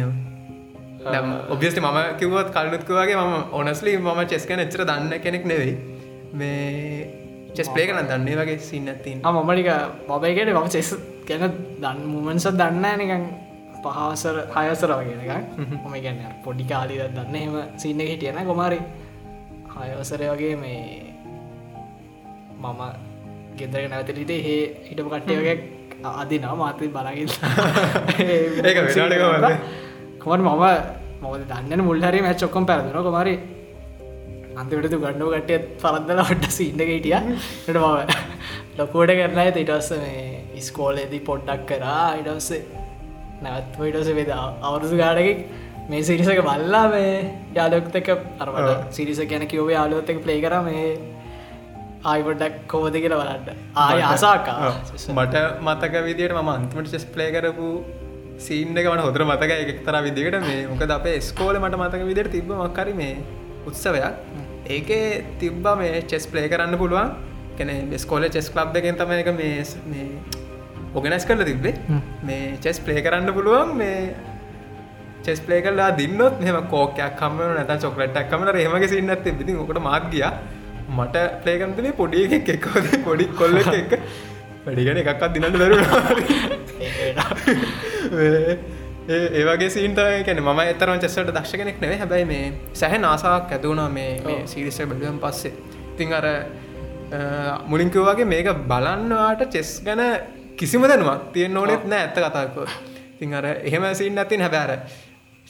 ඔබියස්ට මම කිවත් කල්නුත්කවගේ ම ඔනස්ලි ම චෙස් කන එච්චර දන්න කෙනෙක් නෙවෙයි. මේ චෙස් පලේ කන දන්නේ. වගේ සින්නත්තින් මමටික බබයිකට මම චෙස් ගැන දන්න මුමන්ස දන්න නිකන් පහසර හයසර වගෙන එක මම ගැන්න පොඩි කාලිද දන්න එම සින්න හිටියන කොමාරි හයවසරය වගේ මේ මම ගෙදර නැවතලිට හේ හිටපු කට්ටය වගේ අදිනා මාතය [laughs] කොහොමද? කොමට මම? මොද දන්න මුල්හරි මැච් ඔක්කොම් පැරදුන. කොමරි අන්තිකට ගණ්ඩෝ කට්ටියත් පරද්දල හට සින්න හිටිය. ට මම ලොකෝට කරන ඇත ඉටස්ස මේ ස්කෝලේදී පොඩ්ඩක් කරා. ඉටස්සේ නැවත්ම ඉටස වෙද අවුරුදු ගාඩක මේ සිරිසක බල්ලා මේ යාලොක්තක අරවට සිරිස ගැන කිව්වේ යාලුවත්තක ප්ලේ කර මේ ආයිපොඩ්ඩක් කෝද කියලා බලන්න. ආය ආසාකා මට මතක විදියට ම අන්තිමට චෙස් පලේ කරපු සීන් එක මට හොදර මතක එකතර විදිකට මේ මොකද අපේ ස්කෝල මට මතක විදියට තිබ මක්කරි මේ උත්සවයක්. ඒකේ තිබ්බ මේ චෙස් පලේ කරන්න පුළුවන්. කෙන ස්කෝල චෙස් ලබ් එකෙන් තම එක මේ ඔගෙනස් කරල තිබ්බේ. මේ චෙස් පලේ කරන්න පුළුවන් මේ චෙස් පලේ කරලා දින්නොත් මෙම කෝකයක් කම නැත චොකලටක් කමට රේමගේ සින්නත් තිබිති කට මාත්ගිය මට පලේකන්තනේ පොඩි එකක් එක්කෝද පොඩි කොල්ල එක වැඩිගෙන එකක්ත් දිනට දරු ඒවගේ සීන්ත කැන ම එතරම චෙස්සට දක්ෂ කෙනෙක් නෙවේ හැබැයි මේ සැහ නාසාවක් ඇදවුණා මේ සිරිස බැලුවම් පස්සේ. තිං අර මුලින්කවගේ මේක බලන්නවාට චෙස් ගැන කිසිම දැනුවක් තියෙන් ඕනෙත් නෑ ඇත්ත කතාකෝ තිං අර එහෙම සින්න ඇතින් හැබෑර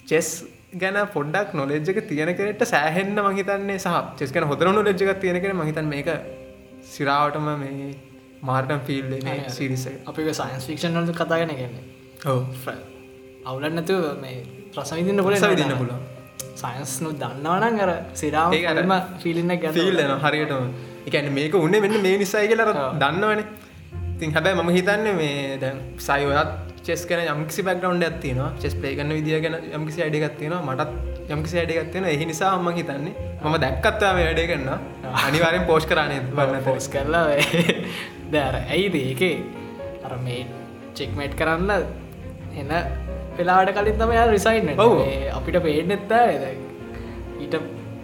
චෙස් ගැන පොඩ්ඩක් නොලෙජ්ජක තියෙන කෙනෙට සෑහෙන්න මහිතන්නේ සහ චෙස් ගැන හොදර නොලෙජ්ජක තියෙන කෙන මහිතන් මේක සිරාවටම මේ මාර්ටම් ෆිල් සිරිස අපි සයින්ස් ෆික්ෂන් වලට කතාගෙන ඔව. අවුලන් නැතුව මේ ප්‍රසවිදින්න පොල විදින්න පුළුවන්. සයින්ස් නු දන්නවනන් අර සිරාම ඒක අර ම ෆිලින්න ගැ ෆිල්ලන හරියටම. එකන මේක උන්න මෙන්න මේ නිසයි කියලර දන්නවන. තින් හැබැයි මම හිතන්න මේ දැන් සයිවත් චෙස් කන යම්කිසි බැක්ගවන්් ඇත්තිනවා චෙස් පලේගන්න විදිිය ගැන යම්කිසි අඩගත්තියෙන මටත් යම්කිසි අඩගත්තියෙන එහි නිසා අම්ම හිතන්නේ මම දැක්කත්වා මේ වැඩේ කන්න අනිවාරෙන් පෝෂ් කරනය බන්න පෝස් කරලා [laughs] දෑර ඇයිද ඒකේ? අර මේ චෙක්මේට් කරන්න එන්න වෙලාට කලින් තම යා රිසයින් ඔව්. අපිට පේනෙත්ත ඊට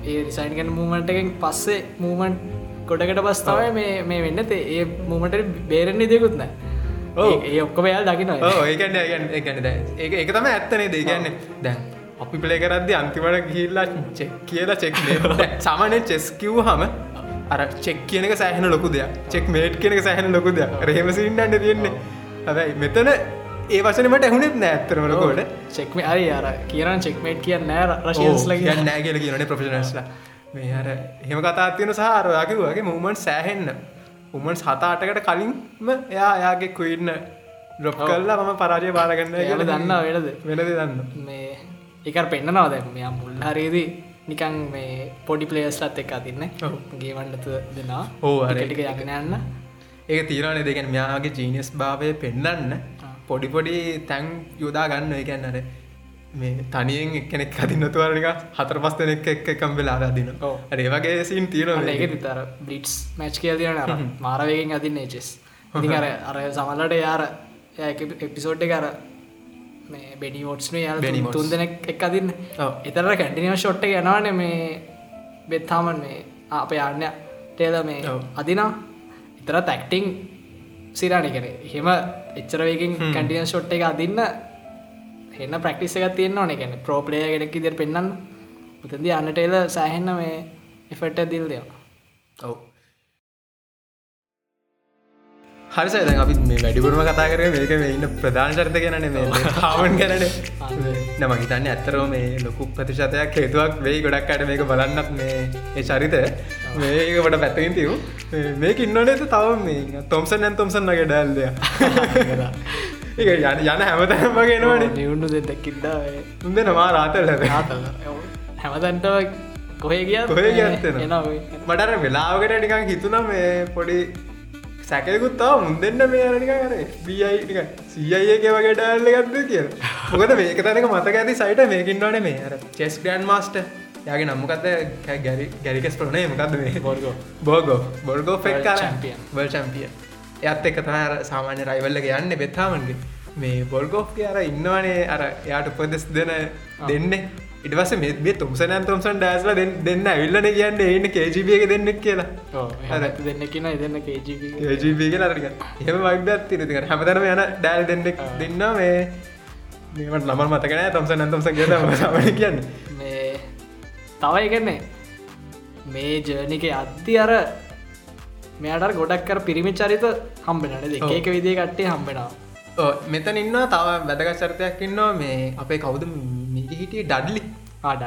ඒ රිසයින් ගැන මූමන්ට එකෙන් පස්සේ මූමන්් ගොඩකට පස්තාවය මේ වෙන්න. ඒ මූමට බේරෙන්නේ දෙකුත්න ඔව්. ඒ ඔක්කොම යාල් දකින ඒකන්න ඒගැන ඒ එක තම ඇත්තනේ දේගන්න දැන් අපි පලේ කරද්දි අන්තිමට ගිල්ලා චෙක් කියලා චෙක් සාමානය චෙස් කිව් හම අර චෙක් කියනක සෑහන ලොකු දෙයක්. චෙක් මේට් කියනක සෑහන ලොකු දෙයක්. රහෙමසින්නන්න තියෙන්නේ. හැබැයි මෙතන ඒ වසනමට ඇහුණෙත් නෑත්තරමලකොට චෙක්ම අරි අර කියරන් චෙක්මේට් කියන්න නෑ රශයස්ල කියන්න නෑ කියල කියනේ ප්‍රෆෙෂනස්ලා මේ අර එහෙම කතාත්තියෙන සහරවාකිවගේ මුමන් සෑහෙන්න උමන් සතාටකට කලින්ම එයා එයාගේ කුයින්න ලොප් කල්ලා මම පරාජය බාරගන්න යාල දන්න වෙනද? වෙනද දන්න මේ එක පෙන්න්නනවා දැ මෙයා මුල් හරේදී නිකන් මේ පොඩි පලේස්ලත් එක් අතින්න. ගේවන්නතු දෙනා ඕ අර ටික යගෙන යන්න ඒක තීරණය දෙකෙන මෙයාගේ ජීනිස් භාවය පෙන්න්නන්න පොඩි පොඩි තැන් යොදා ගන්න එකන්නර මේ තනියෙන් එක්කෙනෙක් අදින්නතුවරනික හතර පස් දෙනෙක් එක් එකම් වෙලා අදින. ඒ වගේ සින් තීරණ ඒක තිතර බ්ලිට්ස් මැච් කියල් තියන අර. මාරවයකින් අදින්න චෙස් අර අර සමල්ලට යාර එපිසෝඩ් එක අර මේ Benny Watts. තුන් දෙනෙක් එක් අදින්න. එතර කැටිනිව ෂොට්ට යනවාන මේ බෙත්තාමන් මේ අප යන්න ටේල මේ. අදිනා එතර තැක්ටිං සිරාණි කර. හෙම. එච්චරවකින් කැටින ෂොට් එක අදින්න එන්න ප්‍රක්ටිස එක තියෙන්න්න ඕන. ගැන ප්‍රෝප්ලය ගෙනෙක් ඉදිර පෙන්න්න උතන්දි අන්නට එල සෑහෙන්න මේ එෆට දිල් දෙවා ඔව්. හරිසයි දැන් අපි මේ වැඩිපුරම කතා කර මේක ඉන්න ප්‍රධාන චරිත ගැනන මේ හාමන් [laughs] ගැනන. නම හිතන්න ඇත්තරෝ මේ ලොකු ප්‍රතිශතයක් හේතුවක් වෙයි ගොඩක් අට මේක බලන්නත් මේ ඒ චරිත. මේකට පැත්තකින් තිව් මේක ඉන්නනේත තව මේ තොම්සන් ඇන් තොම්සන් වගේ ඩැල්ලය [laughs] ඒ යන යන හැමතැම ගෙනවන නිවුණු දෙදැකින්ද උන්ද නවා රාතල් හැමතැන්ට කොහේ කිය කොහේ. එනවා. මටර වෙලාවකට නිකන් හිතුනම් මේ පොඩි සැකකුත්තාව මුන්දෙන්න්න මේ අරනික කර බියයික සියඒක වගේ ඩල්ල ගත්ද කිය මොකද මේක තැනක මතක ඇති සයිට මේකින්වන මේ අර චෙස් ග්‍රන්් මාස්ට යාගේ නම්මකත ගැරි ගැරිකස් ප්‍රනේ මොකක්ද මේ? බොර්ගෝ. බෝගෝ බොර්ගෝ ෆෙක් champion. වල් චම්පිය එයත් එක තහර සාමාන්‍ය රයිවල්ල යන්න බෙත්තාමන්ගේ. මේ බොල්ගෝ් අර ඉන්නවනේ අර එයාට උපදෙස් දෙන දෙන්න. ඉටවස මේ තුම්සනන් තුම්සන් ඩෑස්ල දෙන්න ඇවිල්ලන කියන්න එන්න කේජිබියක දෙන්නෙක් කියලා. හර දෙන්න කේජීප ජීපී ලරග එහම වක්දත් තිරතික හැමතරම යන ඩෑල් දෙන්නෙක් දෙන්න මේ. මේමට නම මතකන තම්ස නතම්ස කිය කියන්න. තවයි එකන්නේ මේ ජර්නික අත්ති අර මෙයාට ගොඩක් කර පිරිමි චරිත හම්බෙනට දෙක එක විදිය කට්ටේ හම්බෙනවා. මෙතන ඉන්න තව වැදගත් චරිතයක් ඉන්නවා. මේ අපේ කවුද මිග හිටිය ඩඩ්ලි.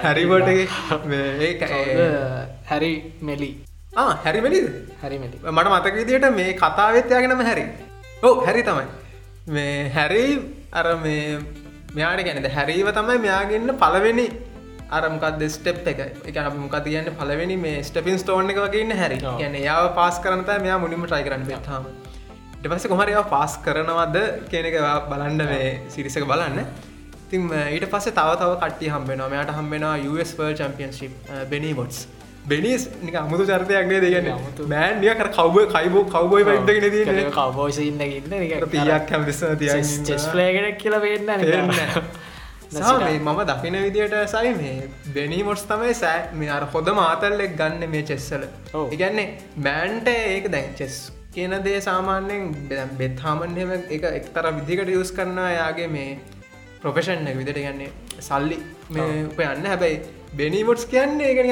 හැරිබෝටගේ හැරි මෙලි හැරිමලිද හැරි මෙලි මට මතක විදියට මේ කතාවත්යාගෙනම හැරි ඕ හැරි තමයි. මේ හැරි අර මේ මෙයාට ගැනද හැරීව තමයි මෙයාගන්න පලවෙනි අරමකද ස්ටප් එක එක? මොකද කියන්න පලවෙනි මේ ස්ටපින් ස්ටෝන් එක වගේන්න හැරි. ගැන යාව පාස් කරනත මෙයා මුනිම ට්‍රයි කරන්න තාම ඩපස කොමර ඒවා පාස් කරනවද කියනක ඔයා බලන්න මේ සිරිසක බලන්න. තින් ඊට පස්සේ තව තව කට්ටි හම්බෙනවා මෙයාට හම්බෙනවා US වර් චම්පියන්ශිප් බෙනී බොට්ස් බෙනිස් නික අමුතු චර්තයක්ගේ දෙගන්න. මෑන් නිය කර කවබ කයිබෝ කවබොයි වයිදගෙන තියන කවබෝස ඉන්න? ඉන්න. පියක් හැමදිස චෙස් පලේගෙනක් කියලා වෙන්න මේ මම දකින විදියට සයි මේ බෙනී මොට්ස් තමයි සෑ මේ අර හොඳ මාතල්ලෙක් ගන්න මේ චෙස්සල. ඉගැන්නේ බෑන්ට ඒක දැන් චෙස් කියන දේ සාමාන්‍යයෙන් බෙත් හාමන්හෙම එක එක්තර විදිකට යස් කරනවා යාගේ මේ ප්‍රොෆෙෂන් විදිට ගන්නේ සල්ලි මේ උපයන්න. හැබැයි බෙනීමොට්ස් කියන්නේ එකන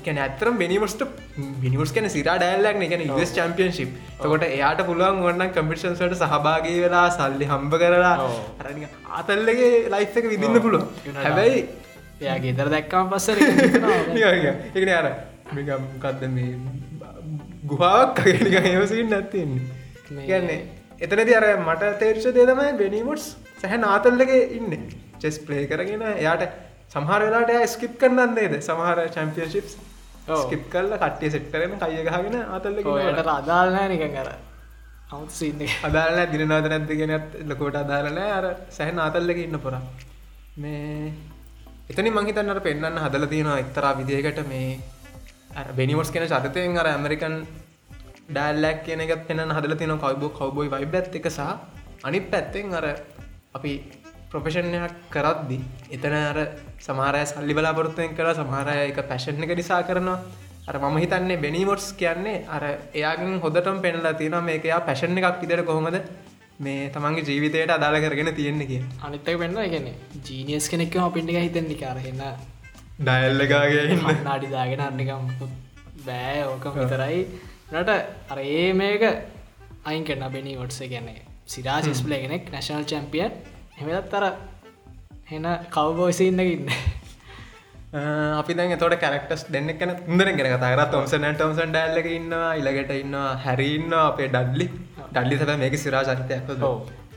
කැන ඇතරම් බෙනිමස්ට බිනිවස් කන සිරා ඩෑල්ලක් එකන ස් චම්පියන්ශිප් තකොට එයාට පුළුවන් ඔන්න කම්පිටන්සට සහභාගී වෙලා සල්ලි හම්බ කරලා ආතල්ලගේ ලයිෆ් එක විදින්න පුළුව හැබැයි යා ගෙදර දැක්කම පස්සර එකන අර මිකම්කක්ද මේ ගුහාවක් අගෙනක ඒවසින් නැත්තින්නේ කියන්නේ එතනති අර මට තේර්ෂ දේතමයි බෙනීමොට්ස් සැහ නාතල්ලගේ ඉන්න චෙස් ප්ලේ කරගෙන එයාට සමහර වෙලාට ස්කිප් කරන්න දේද සමහර චම්පියශිප් ඔව්. ස්කිප් කල්ල කට්ටිය සෙට් කරන කය ගහගෙන අතල්ල ඔයට අදාල්නෑ නිකන් කර අවුත් සින්න අදාරන දිනනාද නැද්ද ගෙනත් ලොකොට අදාරනෑ අර සැහ නාතල්ලක ඉන්න පොර මේ එතනි මංහිතන්නට පෙන්න්න හදල තියෙනවා එක්තරා විදියකට මේ බෙනිවස් කෙන චතතයෙන් අර ඇමරිකන් ඩෑල්ලක් කියන එකත් පෙන හදල තින කවබෝ කවබොයි වයි බැත් එක සහ අනිත් පැත්තෙන් අර අපි ප්‍රොෆෙෂණයක් කරද්දි එතන අර සමාරය සල්ලි බලාපොරත්තුවෙන් කර සමහරය එක පැශන් එක නිසා කරනවා. අර මම හිතන්නේ බෙනීමොට්ස් කියන්නේ අර එයාගෙන් හොදටම පෙනලා තියෙන මේක එයා පැශන් එකක් ඉදර කොහොමද මේ තමන්ගේ ජීවිතයට අදාළ කරගෙන තියෙන්නේ කිය අනිත්තක පෙන්න්න එකන ජීනියස් කෙනෙක්ම පිටික හිතෙන්දි කාරහෙන්න ඩයිල්ලගාගේ නාඩිදාගෙන අන්නිකම් බෑ ඕකම විතරයි. නට අර ඒ මේක අයින් කරන බෙනී ොට්ස ගැන්නේ සිරා චෙස්පලේ කෙනෙක් නැශනල් චැම්පියන් එමත් අර හෙන කවබෝසින්නකින්න [laughs] අපි දැන් තොට කැරක්ටස් දෙන්න කන ඉදර ගෙන තර තොම්සන ටොම්සන් ඩල්ලක ඉන්නවා ඉලගට ඉන්නවා හැරඉන්න අපේ ඩඩ්ලි ඩල්ලි සැබ මේක සිරා චරිතයක්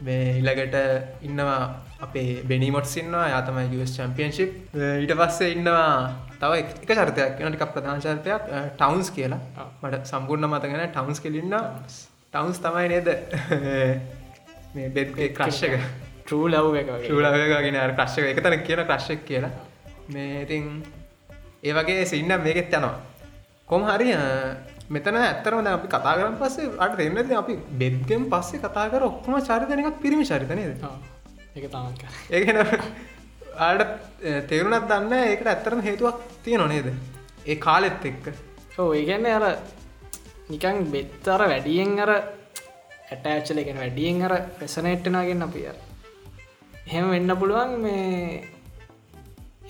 මේ ඉලගට ඉන්නවා අපේ බෙනිමොට් සින්නවා යාතමයි ස් චම්පියන්ශිප් ඊට පස්සේ ඉන්නවා තව එක චරිතයක් නටික ප්‍රධාන චරිතයක් ටවන්ස් කියලා. මට සම්පූර්ණ මතගෙන ටවන්ස් කෙලින්න ටවන්ස් තමයි නේද? [laughs] මේ බෙත් ක්‍රශ්ක ට්‍රූ ලව් එක ටලගෙන ක්‍රශ්ක එක තන කියන ක්‍රශ්ක් කියලා. මේ ඉතින් ඒ වගේ සින්න මේකෙත් යනවා. කොම හරි මෙතන ඇත්තරම අපි කතා කරම් පස්සේ අට දෙන්නද අපි බෙද්ගෙන් පස්සේ කතා කර ඔක්කොම චරිතනයක් පිරිමි චරිතනයද ඒගෙන ආට තේරුණත් දන්න ඒකට ඇත්තරම හේතුවක් තිය නොනේද ඒ කාලෙත් එක්ක. ඕ ඒගැන්න අර නිකං බෙත් අර වැඩියෙන් අර ඇටඇච්චල එකෙන වැඩියෙන් අර පෙසනට්ටනාගෙන් අපිය එහෙම වෙන්න පුළුවන් මේ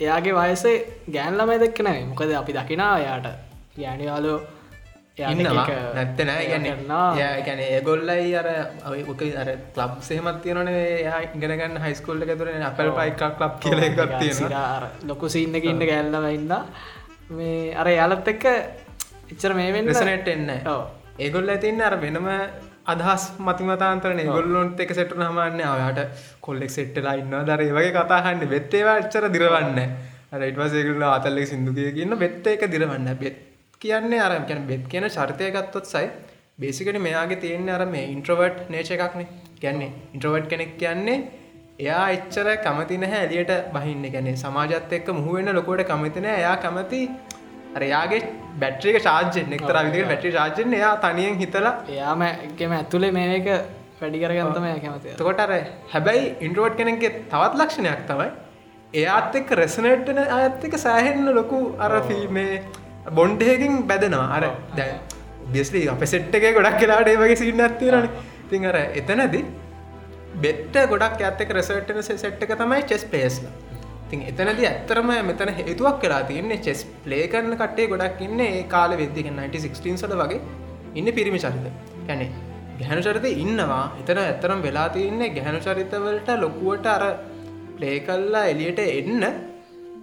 එයාගේ වයසේ ගෑන් ළමයි දෙක්ක නෑ මොකද අපි දකිනා එයාට. ගෑනියාලෝ ඉන්නවා. නැත්තන ගැන ඒගොල්ලයි අර ඔක අර ලබ් සෙහමත් තියනේ යා ඉගෙනගන්න හයිස්කෝල්ල ඇතුර අපල් පයික් ලබ් කියල ලොකු සින්නක ඉන්න ගැල්ලම ඉන්න මේ අර යාලත් එක්ක එච්චර මේ වෙන්න සනට එන්න ඒගොල්ල ඇතින්න අර වෙනම අදහස් මතිමතාන්තරන ගොල්ලොන්ට එක සෙට හමන්න ඔයාට කොල්ලෙක් සෙට්ටලා ඉන්න දර වගේ කතාහන්න බෙත්තේවා ච්චර දිරවන්න රයිටවසේකල අතල්ලෙක් සිින්දුකිය කියන්න බෙත්ත එක දිරවන්න බෙත් කියන්නේ අර කියන බෙත් කියන චරිතය ගත්තොත් සයි. බේසිකට මෙයාගේ තියෙන්නේ අර මේ ඉන්ට්‍රවර්ට් නේච එකක්නේ. ගැන්නේ ඉන්ට්‍රවර්ට් කෙනෙක් කියන්නේ එයා එච්චර කමති නැහැ එලියට බහින්න. ගැනේ සමාජත් එක්ක මුහුවෙන්න ලොකොට කමතින එයා කැමති අරයාගේ බැට්‍රික ශාජෙන් එක්තර විදිට බැටි ශාජෙන් එයා තනියෙන් හිතලා එයාමගේම ඇතුළේ මේක වැඩි කරගත්තම කැමති තකොට අර හැබැයි ඉන්ට්‍රෝට් කෙනෙගේ තවත් ලක්ෂණයක් තමයි එයාත් එක් රෙසනට්න අඇත්තක සෑහෙන්න ලොකු අර ෆිල්මේ බොන්්ඩයකින් බැදෙනවා අර දැ බියස්ලි අප සෙට්ටගේ ගොඩක් කියලාට වගේ සින්න ඇත්තිරන තින් අර එතනද බෙට්ට ගොඩක් ඇත්තක රෙසට්න සෙට්ක තමයි චෙස් පේස්ලා තින් එතනද ඇත්තරම මෙතන හේතුවක් කලා තියන්නේ චෙස් ප්ලේ කරන කටේ ගොඩක් ඉන්න ඒ කාල වෙදදික 1916 සල වගේ ඉන්න පිරිමි චරිත. කැනෙ ගැහනු චරිත ඉන්නවා. එතන ඇත්තරම් වෙලා තියන්නේ ගැහනු චරිතවලට ලොකුවට අර ප්ලේ කල්ලා එලියට එන්න.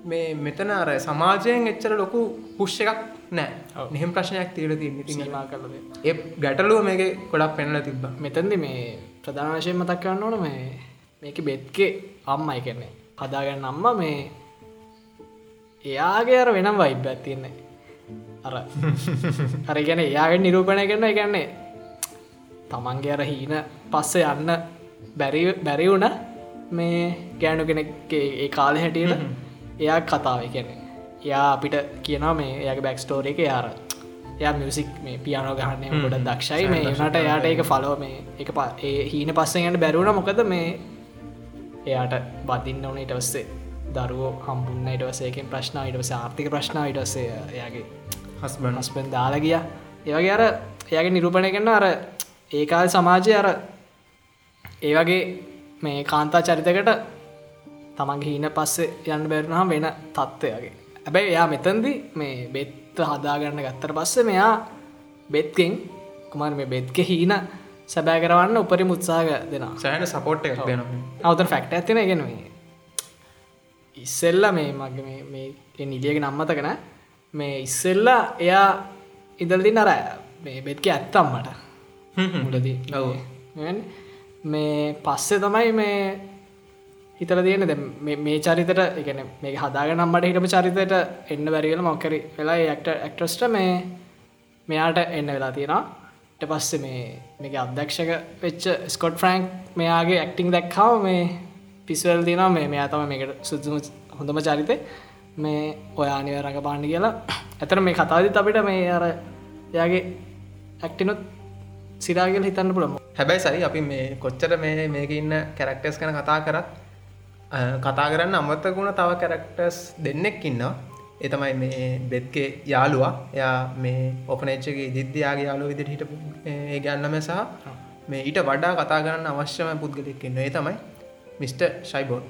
මේ මෙතන අර සමාජයෙන් එච්චර ලොකු පුෂ් එකක් නෑ නිහම ප්‍රශ්නයක් තීර තියන්න සීමා කරලද ඒ ගැටලුව මේක ගොඩක් පෙන්ල තිබ මෙතැන්දි මේ ප්‍රධාන වශයෙන් මතක් කරන්න ඕන මේ මේක බෙත්කේ අම්මයි කෙන්නේ හදාගන්න අම්ම මේ එයාගේ අර වෙනම් වයිබ් ඇතින්නේ අර [laughs] අර ගැන එයාගෙන් නිරූපණය කරන එකන්නේ තමන්ගේ අර හීන පස්ස යන්න බැරි බැරි වුණ මේ ගෑනු කෙනෙක් ඒ කාල හැටියට එයා කතාව. ගැන එයා අපිට කියනවා මේ එයාගේ බැක්ස්ටෝර එක. යාර එයා මියසික් මේ පියානෝ ගහන්න ගොඩ දක්ෂයි. මේ නට එයාට ඒක ෆලෝ මේ එක ඒ හීන පස්සෙන්ට බැරුණ මොකද මේ එයාට බදින්න ඕන ඉටවස්සේ දරුවෝ හම්බුන්න ඉටවසේකෙන් ප්‍රශ්න ඉටවස ආර්ථික ප්‍රශ්න ඉටවසේ එයාගේ හස්බන් හස්පෙන් දාලා ගිය. ඒවගේ අර එයාගේ නිරූපණය කරන්න අර ඒකාල් සමාජය අර ඒ වගේ මේ කාන්තා චරිතකට තමන්ගේ හීන පස්සේ යන්න බැරනහම් වෙන තත්ත්වයගේ ඇබැයි එයා මෙතන්දි මේ බෙත්ත හදාගන්න ගත්තර පස්සේ මෙයා බෙත්කෙන් කුමර මේ බෙත්ක හීන සැබෑ කරවන්න උපරි මුත්සාග දෙෙන සෑන සපෝට් එක දෙන අවත ෆැක්ට ඇතින ගෙනවේ ඉස්සෙල්ල මේ මගේ මේ නිලියගෙන නම්මතකන මේ ඉස්සෙල්ලා එයා ඉදල්දි නර මේ බෙත්ක ඇත්තම්මට මුලදී. මේ පස්සේ තමයි මේ හිතල තියෙන මේ චරිතට එකන මේ හදාග නම්මට හිටම චරිතයට එන්න වැරිවල මොක්කරි වෙලා ඇක්ට ඇක්ටස්ට මේ මෙයාට එන්න වෙලා තියෙනවා. ට පස්සේ මේ මේක අධ්‍යක්ෂක වෙච්ච ස්කොට් ෆ්‍රන්ක් මෙයාගේ ඇක්ටිං දැක්කාව මේ පිස්වල් තිනවා මේ මෙයා තම මේකට සුදුම හොඳම චරිත මේ ඔයානිව රඟ පාණ්ඩි කියලා. ඇතර මේ කතාදත් අපිට මේ අර එයාගේ ඇක්ටිනොත් සිරාගල හිතන්න පුළම හැබැයි සරි අපි මේ කොච්චර මේ මේක ඉන්න කැරක්ටර්ස් කන කතා කරත් කතා කරන්න අමත්තකුණ තව කැරක්ටර්ස් දෙන්නෙක් ඉන්නවා. එතමයි මේ බෙත්ගේ යාළුවා. එයා මේ ඔපනේච්චගේ දිද්‍යයාගේ යාලු විදිට හිට ඒ ගැන්නම සහ මේ ඊට වඩා කතා කරන්න අවශ්‍යම පුද්ගලෙක් ඉන්න ඒ තමයි මිස්ට ශයිබෝල්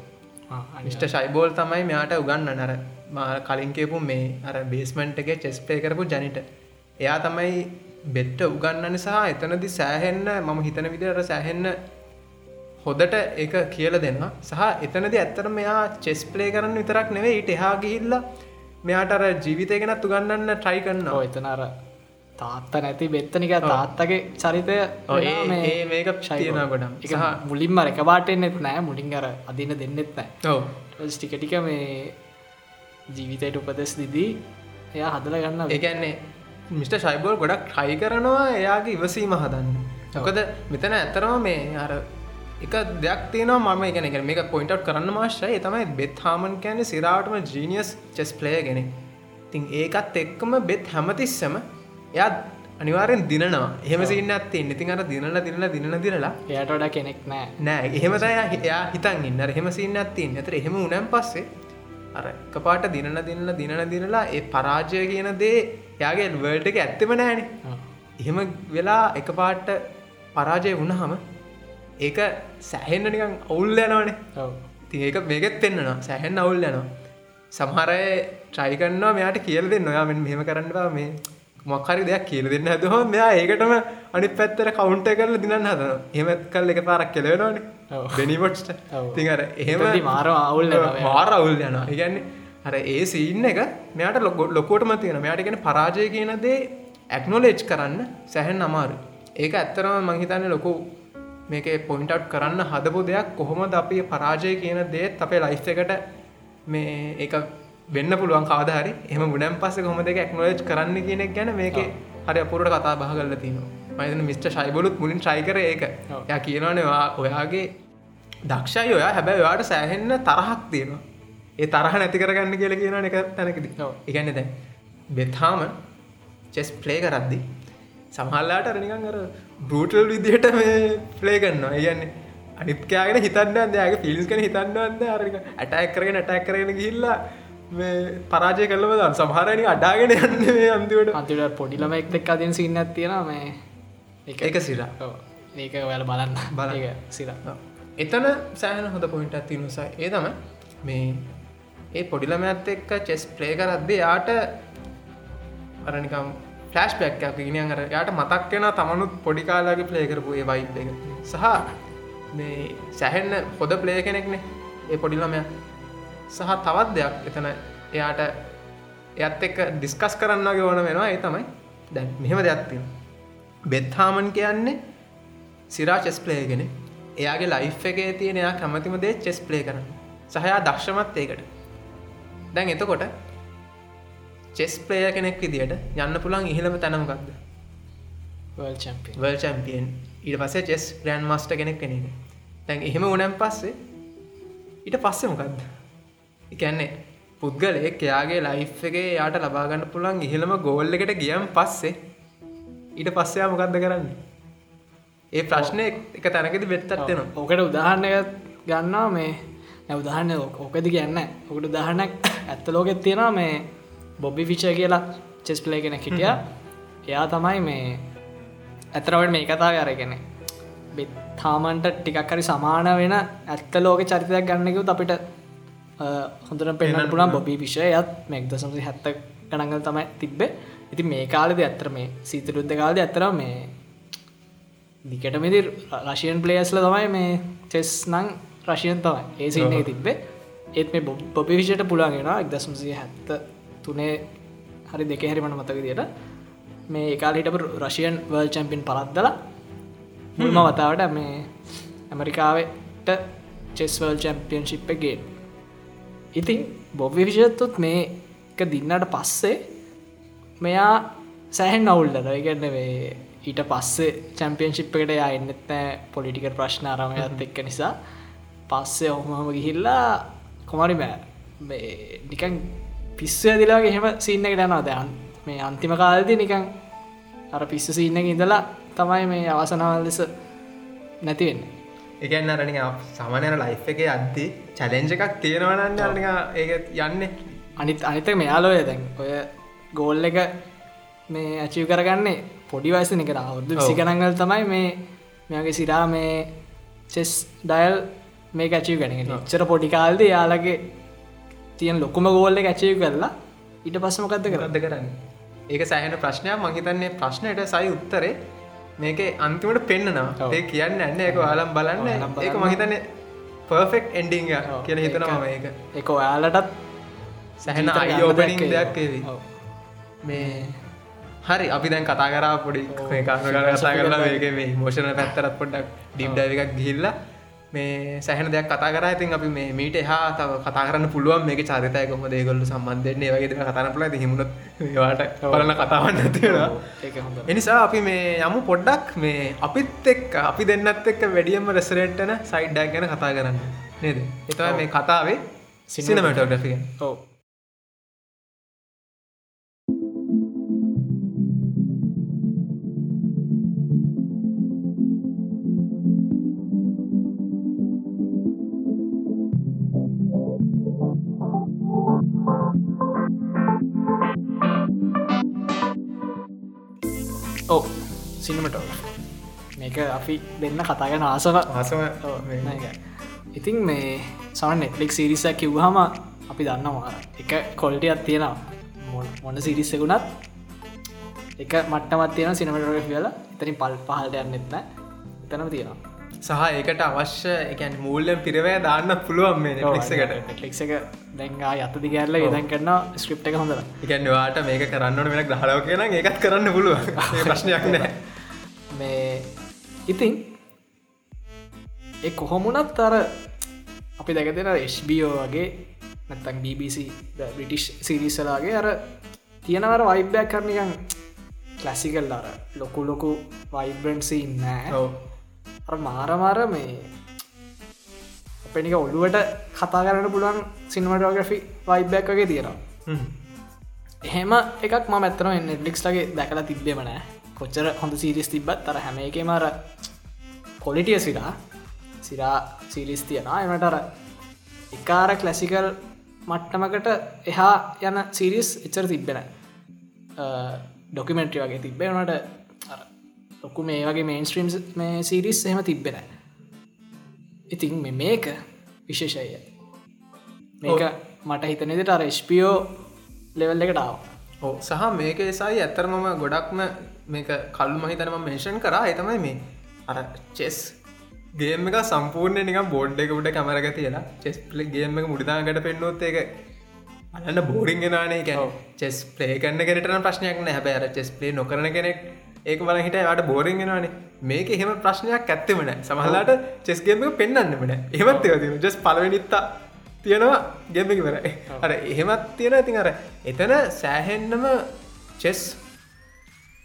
මිස්ට ශයිබෝල් තමයි මෙයාට උගන්න නර කලින් කියපු මේ අර බේස්මන්ට්ගේ චෙස්පේ කරපු ජනිට. එයා තමයි බෙට්ට උගන්න නිසා එතනදි සෑහෙන්න මම හිතන විදිට සෑහෙන්න හොදට එක කියල දෙන්න සහ එතනද ඇත්තර මෙයා චෙස් පලේ කරන්න විතරක් නෙවේ ඊට එහා ගිහිල්ල මෙයාට අර ජීවිතය ගෙනත් උගන්නන්න ට්‍රයි කරන්න ඔය එතන අර තාත්ත නැති බෙත්තනික තාත්තගේ චරිතය ඒ- මේක තියෙනවා ගොඩක්. එක මුලින්ම රැකවාටෙන්නෙත් නෑ මුලින් අර අදින දෙන්නෙත් නෑ. ඔව. ටික ටික මේ ජීවිතයට උපදෙස් දිදී එයා හදල ගන්න ඒකන්නේ මිට. ශයිබෝල් ගොඩක් ට්‍රයි කරනවා එයාගේ ඉවසීම හදන්න. මොකද මෙතන ඇතරම මේ අර එක දෙයක් තියෙනවා මම එකන එක මේක පොයින්ට් කරන්න මාශ්‍රය තමයි බෙත් හාමන් කෑන සිරාටම ජීනියස් චෙස් ප්ලේ ගෙන තින් ඒකත් එක්කම බෙත් හැමතිස්සම එයා අනිවාරෙන් දිනවා එහෙම සින්න ඇත්තේ ඉතින් අර දිනල දිනල දිනන දිනලා එයට වඩා කෙනෙක් නෑ. නෑ. එහෙම තය එයා හිතන් ඉන්න. එහෙම සින්න ඇත්තින් ඇතර එහෙම උනම් පස්සේ අර එකපාට දිනන දිනල දිනන දිනලා ඒ පරාජය කියන දේ යාගේ වල්ට එක ඇත්තම නෑන. එහෙම වෙලා එක පාට්ට පරාජය වුණහම ඒක සැහෙන්න්න නිකන් ඔවුල් යනවනේ. ති ඒක මේකෙත් පෙන්න්නනවා සැහෙන් අවුල් යනවා. සමහරය ට්‍රයිකන්නවා මෙයාට කියල දෙන්න. ඔයා මෙ මෙහම කරන්න බා. මේ මොක්හරි දෙයක් කියල දෙන්න ඇදහ මෙයා ඒකටම අනි පැත්තර කවුන්ට කරල දිනන්න හදන එහෙමත් කල් එක පාරක් කෙලවෙනවානේ. ඔව්. තිර එහෙම මාර අවුල්. මාර අවුල් යනවා. ඉගැන්නේ අර ඒ සීන්න එක මෙයාට ලොකො ලොකෝටම තියෙන මෙයාට ගෙන පරාජය කියන දේ ඇක්නොලේජ් කරන්න සැහැන් අමාරු ඒක ඇත්තරම මංහිතන්න ලොකු මේක පොයින්ට් කරන්න හදපු දෙයක් කොහොමද අපි පරාජය කියන දේත් අපේ ලයිස් එකට මේ ඒක වෙන්න පුළුවන්? කාදහරි එම ගුණම් පස්ස කොම දෙක ඇක්නොලේජ් කරන්න කියනෙක් ගැන මේක හරි අපුරට කතා බහ කරල තිනවා මයින මිස්ට ශයිබලුත් මුලින් ට්‍රයිකර ඒක. ය කියනවනවා ඔයාගේ දක්ෂයි ඔයා. හැබැයි ඔයාට සෑහෙන්න තරහක් තියෙනවා. ඒ තරහ නැති කරගන්න කියල කියන එක තැනකද. එකන්න දැන් බෙත්හාම චෙස් ප්ලේ කරද්දි සමහල්ලාට අරනිකන් අර බෘටල් විදිහට මේ ප්ලේ කරන්නවා ඒගන්නේ අනිත්කයාගෙන හිතන්න දයාගේ පිලිස් කන හිතන්නවන්න අරක ඇටක් කරගෙන ඇටක් කරගෙන ගිල්ලා මේ පරාජය කලවද සමහරනි අඩාගෙන යන්න අන්තිවට අන්තිට පොඩිලම එක් එක් අදින් සින්න තියෙන මේ. එක එක සිරා. ඒක ඔයාල බලන්න. ඒක සිර එතන සෑහන හොඳ පොයින්ට ඇති නිසා ඒ තම මේ ඒ පොඩිලම ඇත් එක්ක චෙස් ප්ලේ කරද්දේ යාට අරනිකම් ෆලස්් පැක්යක් ගෙන අර යාට මතක් වෙන තමනුත් පොඩිකාලාගේ ප්ලේ කරපු ඒ වයි් එක. සහ මේ සැහෙන්න හොද ප්ලේ කෙනෙක්නේ. ඒ පොඩිලමය සහ තවත් දෙයක් එතන එයාට එයත් එක්ක ඩිස්කස් කරන්නගේ ඕන වෙනවා. ඒ තමයි දැන් මෙහෙම දෙයක්තින බෙත්හාමන් කියන්නේ සිරා චෙස් ප්ලේගෙන එයාගේ ලයිෆ් එකේ තියෙන එයා කැමතිම දේ චෙස් ප්ලේ කරන්න සහයා දක්ෂමත් ඒකට. දැන් එතකොට චෙස් ප්ලේය කෙනෙක් විදිට යන්න පුළන් ඉහළම තැනමකක්ද වල් චම්පිය වල් චම්පියන් ඊට පස්සේ චෙස් ග්‍රෑන් මස්ට කෙනෙක් කෙනෙක දැන් එහෙම උනම් පස්සේ ඊට පස්සේ මොකක්ද? එකන්නේ පුද්ගලෙක් එයාගේ ලයිෆ් එකේ යාට ලබාගන්න පුළන් ඉහළම ගෝල්ල එකට ගියම් පස්සේ ඊට පස්සයා මොකක්ද කරන්න? ඒ ප්‍රශ්නය එක තැනකෙද වෙත්තත්වෙනවා ඕකට උදාහරණයක් ගන්නවා මේ. නැ උදාහරන්න ඕකද කියන්න ඔකට උදාහරණක් ඇත්ත ලෝකෙත් තියෙනවා මේ බොබ්බි ෆිච කියලා චෙස් පලේ කෙන හිටිය. එයා තමයි මේ ඇතරවට මේ කතා අරගෙන තාමන්ට ටිකක් හරි සමාන වෙන ඇත්ත ලෝක චරිතයක් ගන්නකව අපිට හොඳර පෙන්න්න පුළන් බොබී විෂයත් මෙක්ද සමසි හැත්ත ගණගල් තමයි තිබ්බේ. ඉති මේ කාලෙද ඇත්තර මේ සීතරුද්ධ කාලද ඇතර මේ දිකටමෙදි රශයන් පලේස්ල තමයි මේ චෙස් නං රශයන් තමයි. ඒ සින්නේ තිබ්බේ. ඒත් මේ බොබි විෂයට පුළන්ගෙන එක් දසම්සිය හැත්ත තුනේ හරි දෙක හැරිමට මතක දියට මේ ඒකාලිට රශයන් වර්ල් චැම්පින් පරද්දලා මුල්ම වතාවට මේ ඇමරිකාවට චෙස්වල් චැම්පියන්ශිප් ගේන්. ඉතින් බොබ්වි විෂයත්තුත් මේ එක දින්නට පස්සේ මෙයා සෑහෙන් අවුල්ලද ඉගන්න වේ ඊට පස්සේ චැම්පියන්ශිප් එකට යා එන්නෙත් නෑ පොලිටික ප්‍රශ්න අරමයත් එක්ක නිසා. පස්සේ ඔහොමම ගිහිල්ලා කොමරි බෑ නිකන් පිස්ස දිලාගේ එහෙම සින්න එකට යනවා. දැන් මේ අන්තිම කාලදි නිකන් අර පිස්ස සින්න ඉඳලා තමයි මේ අවසනාවල් ලෙස නැතිවෙන්න එකන්න අරනික සමනයන ලයිෆ් එක අද්දි චලෙන්ජ එකක් තියෙනවනන්න අනික ඒක යන්න. අනිත් අනිතක මෙයාලෝය දැන්. ඔය ගෝල් එක මේ ඇචිව කරගන්නේ පොඩි වයස නිකර අවුදු. සිකනංගල් තමයි මේ මෙයාගේ සිරා මේ චෙස් ඩයල් මේ ඇචිව ගැන ච්චර පොඩිකාල්ද යාලගේ තියන් ලොකුම ගෝල්ල ඇචිව කරලා ඊට පස්සමකක්ද කර කරද කරන්න ඒක සෑහන ප්‍රශ්නයක් මහිතන්නේ ප්‍රශ්නයට සයි උත්තරේ මේක අන්තිමට පෙන්න්නනවා. ඒ කියන්න ඇන්න එක ආලම් බලන්න ඒක බලන්න. මහිතන පර්ෆෙක්් එන්ඩිං. කියන හිතනවා මේක එක ඔයාලටත් සැහෙන අයෝපනිින් දෙයක් ඔව්. මේ හරි අපි දැන් කතා කරා පොඩි කතා කරලා. මේක මේ මෝෂණ පැත්තරත් පොඩ්ඩක් ඩිබ්ඩ එකක් ගිහිල්ලා මේ සැහන දෙයක් කතා කර. ඉතින් අපි මේ මීට එහා තව කතා කරන්න පුළුවන් මේක චරිතය කොම දේගොල්ල සම්බන්ධයන්නේ වගේ දෙන කතන පුල හිමුණත් ඒවාට බලන්න කතාවන්න තියෙනවා ඒක හොඳ. එනිසා අපි මේ යමු පොඩ්ඩක් මේ අපිත් එක්ක අපි දෙන්නත් එක්ක වැඩියම රෙසරෙන්ට්න සයිඩ්ඩක් ගැන කතා කරන්න. නේද? එතව මේ කතාවේ සිනමටෝග්‍රෆිය ඔව් ඔව් සිනමටෝ මේක අපි දෙන්න කතාගෙන ආසව ආසම. ඉතින් මේ සමන් නෙට්ලික් සිරිසක් කිව්හම අපි දන්නවා එක කොල්ටියක් තියෙනවා. මොන- සිරිස්සකුණත් එක මට්ටමත් තියෙන සිනමටෝග කියලා එතනින් පල් පහල්ට යන්නෙත්න එතනම තියෙනවා. සහ ඒකට අවශ්‍ය එකන් මූල්ලෙන් පිරවෑ දාන්න පුළුවන් මේ නෙක්සකට නෙට්ලික් එක දැංගා යතදි ගැල්ල ඉදන් කරන්න ස්ක්‍රප් එක හොඳර එකන් වාට මේක කරන්නට වෙන ග්‍රහලාව කියන ඒකත් කරන්න පුළුව [laughs] ප්‍රශ්නයක් නෑ මේ ඉතින් ඒ කොහොමුණත් අර අපි දැකතෙන ස්Bෝ වගේ නැතන් BBC බ්‍රිටිෂ් සිරිසලාගේ අර තියෙනවර වයිබ්‍යයක් කරනිකන් කලසිකල් අර ලොකු ලොකු වයිබ්‍රන්සි නෑ මාරමාර මේ අපනික ඔල්ලුවට කතා කරන්න පුළුවන් සිනමටෝග්‍රෆි වයිබ්‍යයක් වගේ තියෙනවා. හ්ම්. එහෙම එකක් ම ඇතන නෙට්ලික්ස්ලගේ දැකලා තිබ්බෙම නෑ කොච්චර හොඳ සිරිස් තිබත් තර හැම එක මර පොලිටිය සිරා. සිරා සිරිස් තියනා එමටර එකාර කලසිකල් මට්ටමකට එහා යන සිරිස් එච්චර තිබෙන ඩොකිමෙන්ට්‍රි වගේ තිබ්බේ. වනට ලොකු මේ වගේ මේන් ස්ට්‍රීම්ස් මේ සිරිස් එහෙම තිබෙන ඉතින් මෙ මේක විශේෂය. මේක මට හිතනෙදට අර ස්පියෝ ලෙවල් එකට ආව. ඕ සහ මේක එසයි ඇත්තරමම ගොඩක්ම මේක කල්ු මහිතනම මේෂන් කරා. එතමයි මේ. අර චෙස් ගේම එක සම්පූර්ණය නික බෝඩ් එක උඩ කමරග තියලා චෙස් පලේ ගේම එක මුඩදාගට පෙන්නොත් ඒක අන්න බෝරිංගෙනනේ එක ඔව්. චෙස් පලේ කන්න කෙනටන ප්‍රශ්නයක් නෑ. හැබැර චෙස් පලේ නොකරන කෙනෙක් ඒක බල හිට ට බෝරිංගෙනවානේ මේක එහෙම ප්‍රශ්නයක් ඇත්තෙමන සමහලාට චෙස්ගේම පෙන්න්නන්නමන එහමත් ඒවතින ජෙස් පලවෙනිත්තා තියෙනවා ගෙම ඉවරයි. අර එහෙමත් තියෙන ඉතින් අර එතන සෑහෙන්නම චෙස්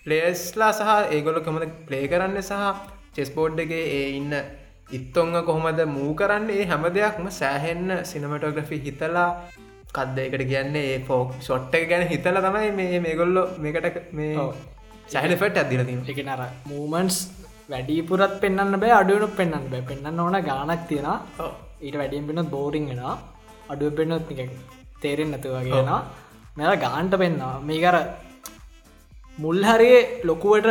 ප්ලේස්ලා සහ ඒගොල කොමද ප්ලේ කරන්න සහ චෙස් බෝඩ් එක ඒ ඉන්න ඉත්තොංග කොහොමද මූ කරන්න ඒ හැම දෙයක්ම සෑහෙන්න සිනමටෝග්‍රෆි හිතලා කද්දයකට කියන්නේ ඒ ෆෝක් ෂොට්ට ගැන හිතල තමයි මේ මේගොල්ලො මේකට මේ ඔව්. සෑහනෆට අදිලතින් එක නර මූමන්ස් වැඩිපුරත් පෙන්න්න බෑ අඩුවනු පෙන්න්න බෑ. පෙන්න්න ඕන ගානක් තියෙන ඊට වැඩියෙන් පෙනත් බෝරිං වෙන අඩුව පෙන්නොත් තේරෙන් නැතුවගේෙන මෙ ගාන්ට පෙන්න්නවා මේකර මුල්හරයේ ලොකුවට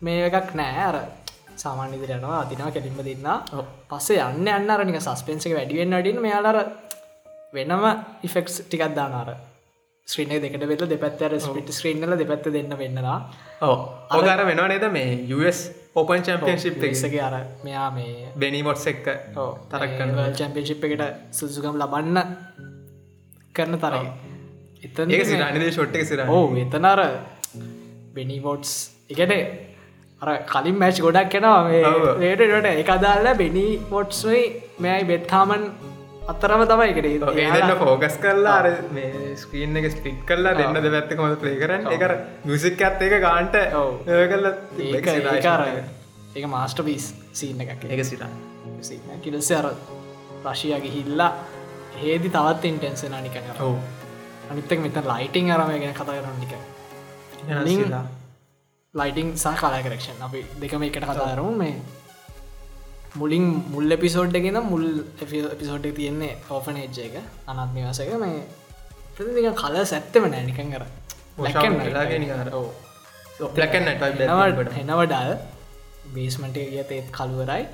මේ එකක් නෑ. අර සාමාන්‍යදිරයනවා අදිනා කෙලින්ම දෙන්න. පස්සේ යන්න අන්න අරනික සස්පෙන්සක වැඩිුවෙන් අඩින් මෙයාලර වෙනම ඉෆෙක්ස් ටිකක් දානාර ශ්‍රීනය දෙකට වෙල දෙපැත්තර ස්පිට ස්ක්‍රීනල දෙපැත්ත දෙන්න වෙන්නලා. ඕ අගර වෙනවා නේද මේ US ඕපන් චම්පියන්ශිප් එක්සගේ අර මෙයා මේ බෙනීමොට්ස් එක්ක තරක් චැම්පියන්ශිප් එකට සුසුකම් ලබන්න කරන තරයි එතන ඒක සිරානිද ෂොට් එක සිර ඕ එතනර බෙනිවෝට්ස් එකට අර කලින් මැච් ගොඩක් කෙනවා. ඒටට එක අදාල්ල බෙනි පොට්ස්යි මෙයි බෙත්හාමන් අත්තරම තමයි එකට ඒදන්න ෆෝගස් කරලා අර ස්ක්‍රීන් එක ස්පිට් කරලා දෙන්න දෙවැත්තක මද ප්ලේ කරන්න. එකර මියසික් ඇත් එක ගාන්ට. කල්ල ඒක මාස්ට පිස් සීන එකක්. ඒක සිරා කිලස අර රශය ගිහිල්ලා හේදි තවත් ඉන්ටෙන්සෙන නිකන අනිත්තක් මෙත ලයිටිං අරම ගැන කතා කරන නික සිරා. ලයිටිං සහ කලා කරක්ෂන් අපි දෙකම එකට කතාරම මේ මුලින් මුල් එපිසෝඩ්ගෙන මුල් එපිසෝඩ් තියෙන්නේ ඕපන එජ්ජ එක අනත් නිවාසක මේ තික කල සැත්තම නෑ නිකන් කර එනවඩල් බේස්මට ගිය තේත් කළුවරයි.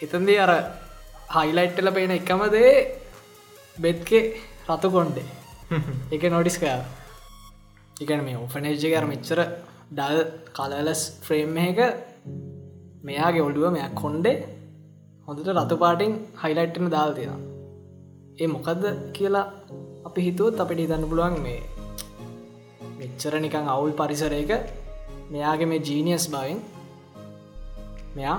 එතන්දේ අර හයිලයිට්ටල පේන එකමදේ බෙත්කේ රතු කොන්්ඩේ එක නොඩිස්ක එකන මේ ඕෆනේජ්ජකර මෙච්චර ඩල් කලලස් ෆ්‍රේම් එක මෙයාගේ ඔල්ඩුව මෙයක් කොන්්ඩේ හොඳට රතු පාටින් හයිලයිට්ටන දාල් තියෙන ඒ මොකක්ද කියලා අපි හිතුවත් අපිට හිතන්න පුළුවන් මේ මෙච්චර නිකං අවුල් පරිසරයක මෙයාගේ මේ ජීනියස් බවින් මෙයා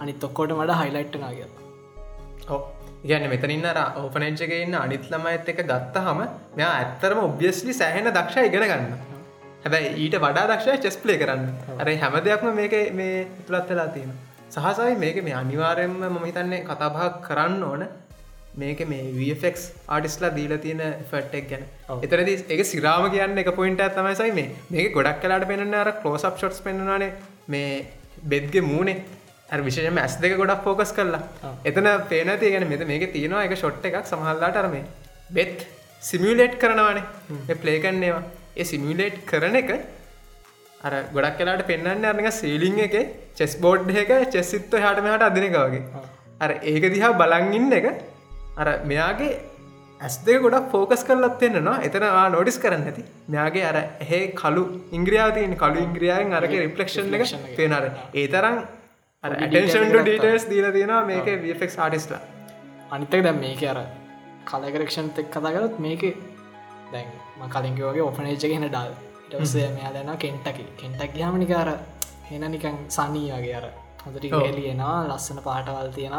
අනි තොක්කෝට මට හයිලයිට්ටනා කියලා. ගැන මෙතනින්න ඕපනච්චක ඉන්න අනිත් ළමයිත් එක ගත්ත හම මෙයා ඇත්තරම ඔබ්ියස්ලි සෑහෙන දක්ෂ ඉගෙන ගන්න හැබැයි ඊට වඩා දක්ෂය චෙස්පලේ කරන්න. අර හැම දෙයක්ම මේක මේ තුළත් වෙලා තියෙන සහසයි මේක මේ අනිවාරයෙන්ම මම හිතන්නේ කතාභාක් කරන්න ඕන. මේක මේ වෆෙක් ආටිස්ලා දීල තියෙන ෆට්ටක් ගැන. එතරද එක සිරාම කියන්න එක පොයින්ට තමයි සයි මේ. මේක ගොඩක් කලාට පෙන්න්න අර කලෝසප් ෂොට්ස් පෙන්න්නනේ මේ බෙද්ගේ මූනේ විශෂම ඇස් දෙක ගොඩක් ෆෝකස් කරලා. එතන පේන තියගෙන මෙත මේක තියෙනවා එක ෂොට් එකක් සමහල්ලාට අරමේ බෙත් සිමියලේට් කරනවානේ. ප්ලේකන්නේවා ඒ සිමියලේට් කරන එක අර ගොඩක් කලාට පෙන්න්න අරක සීලිං එක චෙස් බෝඩ් එක චෙස්සිත්ව හටම හට අදිනකවගේ අර ඒක දිහා බලංඉන්න එක අර මෙයාගේ ඇස් දෙක ගොඩක් ෆෝකස් කරලත් එන්නවා එතන නෝඩිස් කරන්න ඇති. මෙයාගේ අර එහේ කලු ඉංග්‍රියාතියන කලු ඉංග්‍රියායෙන් අරක රිපලක්ෂන් එක පේනර ඒ තරම් ඇටන්ෂන්ට ඩීටස් දීල තියෙනවා මේක වෆෙක් ආටිස්ලා අනිතක දැම් මේක අර කලකරක්ෂන් එක් කතා කරත් මේක දැන් කලින්ක වගේ ඔපනේජ ගෙන ඩල් ඉටසේ මෙයා දැන කෙන්ටකි කෙන්ටක් ගහම නිකාර හෙන නිකන් සනී වගේ අර හොඳට එලියෙනවා ලස්සන පාටවල් තියෙන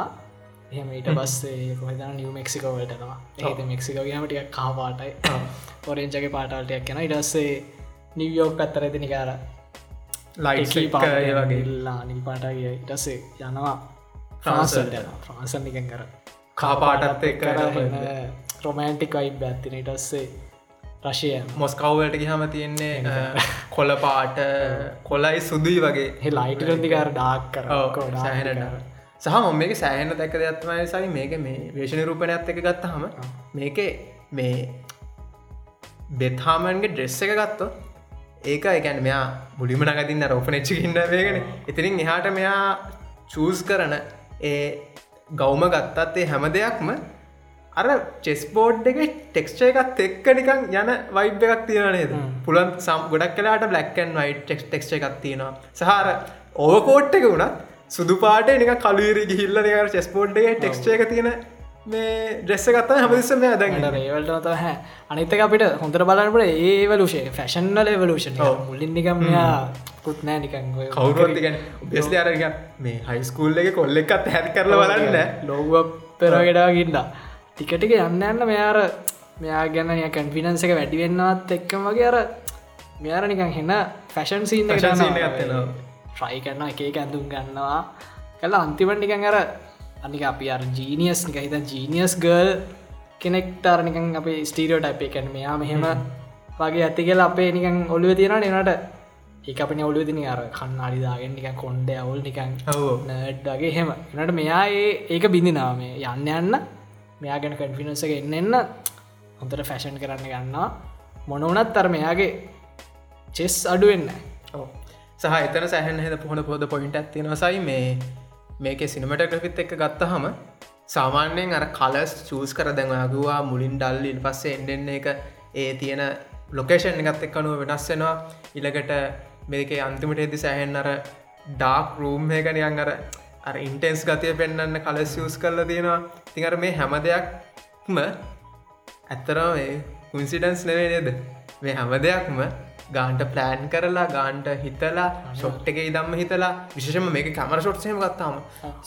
එහෙම ඊට බස්සේ කොහදන නිය මෙක්සිකෝවටනවා ඒද මෙක්සිකෝගේම ටික කාපාටයි පොරෙන්ජගේ පාටල්ටයක් කෙන ඉඩස්සේ නිවියෝක් අත්තර ඇති නිකාර ලයිටි වගේ. නිල් පාටගේ ඉටසේ යනවා. ෆ්‍රාන්සල්ට ෆ්‍රාන්සන් නිකන් කර. කාපාටත් එක් රොමෑන්ටික් අයිබ ඇත්තින ඉටස්සේ රශය මොස්කව්වලට ගහම තියෙන්නේ කොල පාට කොලයි සුදුයි වගේ. හෙ ලයිටරදිකාර ඩාක් කර. සෑහනට සහ මේක සෑහන දැක දෙයක්ත්මයි සයි මේක මේ වේශණ රූපණයක්ත් එක ගත්ත හම මේක මේ බෙත්හාමන්ගේ ඩ්‍රෙස්ස එක ගත්තෝ ඒක එකැන මෙයා මුලිම නගතින්න රෝපනච්චි ඉන්න වේගෙන. ඉතිරින් එහාට මෙයා චූස් කරන ඒ ගෞම ගත්තත් ඒ හැම දෙයක්ම අර චෙස්බෝඩ් එක ටෙක්ස්ච එකත් එක්ක නිකන් යන වයිබ් එකක් තියෙනනේද පුළන් සම් ගොඩක් කලාට බ්ලක්කන් වයි ටෙක්ස් ටෙක්ස්ච එකක් තියෙනවා. සහර ඕකෝට් එක වුණත් සුදු පාට නික කලුවරි ගිහිල්ල නික චෙස්පෝඩ්ගේ ටෙක්ස්ච එක තියෙන මේ ඩ්‍රෙස්ස ගත්තා හමදිස්සම ඇදන්න ඒවලට හැ. අනිතක අපිට හොඳර බලන්නට ඒවලුෂේ ෆැෂන්නල එවලූෂන් මුල්ලින්නිකමයා පුත්නෑ නිකන් කවුරුවතිගැන බෙස්ලි අරග මේ හයිස්කූල් එක කොල්ල එකත් හැති කරල බලන්න. ලෝගුව පෙරගෙඩාගින්ඩ ටිකටික යන්න යන්න මෙයාර මෙයා ගැන කන්ෆිනන්ස එක වැඩිවෙන්නවත් එක්කම වගේ අර මෙයාර නිකන් හෙන්න ෆැෂන් ගත්නවා ට්‍රයි කරන්න එක ඇඳුම් ගන්නවා. කල අන්තිමට නිකන් අර අනික අපි අර ජීනියස් නික හිත ජීනියස් ගල් කෙනෙක්ටරනිකන් අප ස්ටීරියෝ ටයිප් එකැන මෙයා මෙහෙම වගේ ඇති කියලා අපේ නිකන් ඔලුව තියෙන නට ඒ අපන ඔලුව තින අර කන්නාඩිදාගෙන් නිකන් කොන්්ඩ අවුල් නිකන් නඩ්ඩගේ හෙම එනට මෙයා ඒ ඒක බිඳිනාව. මේ යන්න යන්න මෙයා ගැන කන්ෆිනස එක එන්න එන්න හොඳට ෆැෂන් කරන්න ගන්නවා. මොනවනත් අර මෙයාගේ චෙස් අඩුවෙන්න සහ එතන සැහන් හෙද පොහොන පොද පොයින්ට ඇතින සයි මේ මේක සිනමට ග්‍රෆිත් එක ගත්ත හම සාමාන්‍යයෙන් අර කලස් චූස් කර දැන්වාගවා මුලින් ඩල් ඉල් පස්සේ එන්ඩෙන්නේ එක ඒ තියෙන ලොකේෂන් එකත් එක් අනුව වෙනස්සෙනවා ඉළඟට මේක අන්තිමට එදි සැහෙන් අර ඩාක් රූම් එකනියන් අර අර ඉන්ටෙන්ස් ගතිය පෙන්න්න කලස් යස් කරලා තියෙනවා. තිඟර මේ හැම දෙයක්ම ඇත්තරම මේ කුන්සිඩන්ස් නෙවේ නේද? මේ හැම දෙයක්ම ගාන්ට ප්ලෑන් කරලා ගාන්ට හිතලා ෂොට් එක දම්ම හිතලා. විශෂම මේක කමර ෂොට්සයම ගත්තාම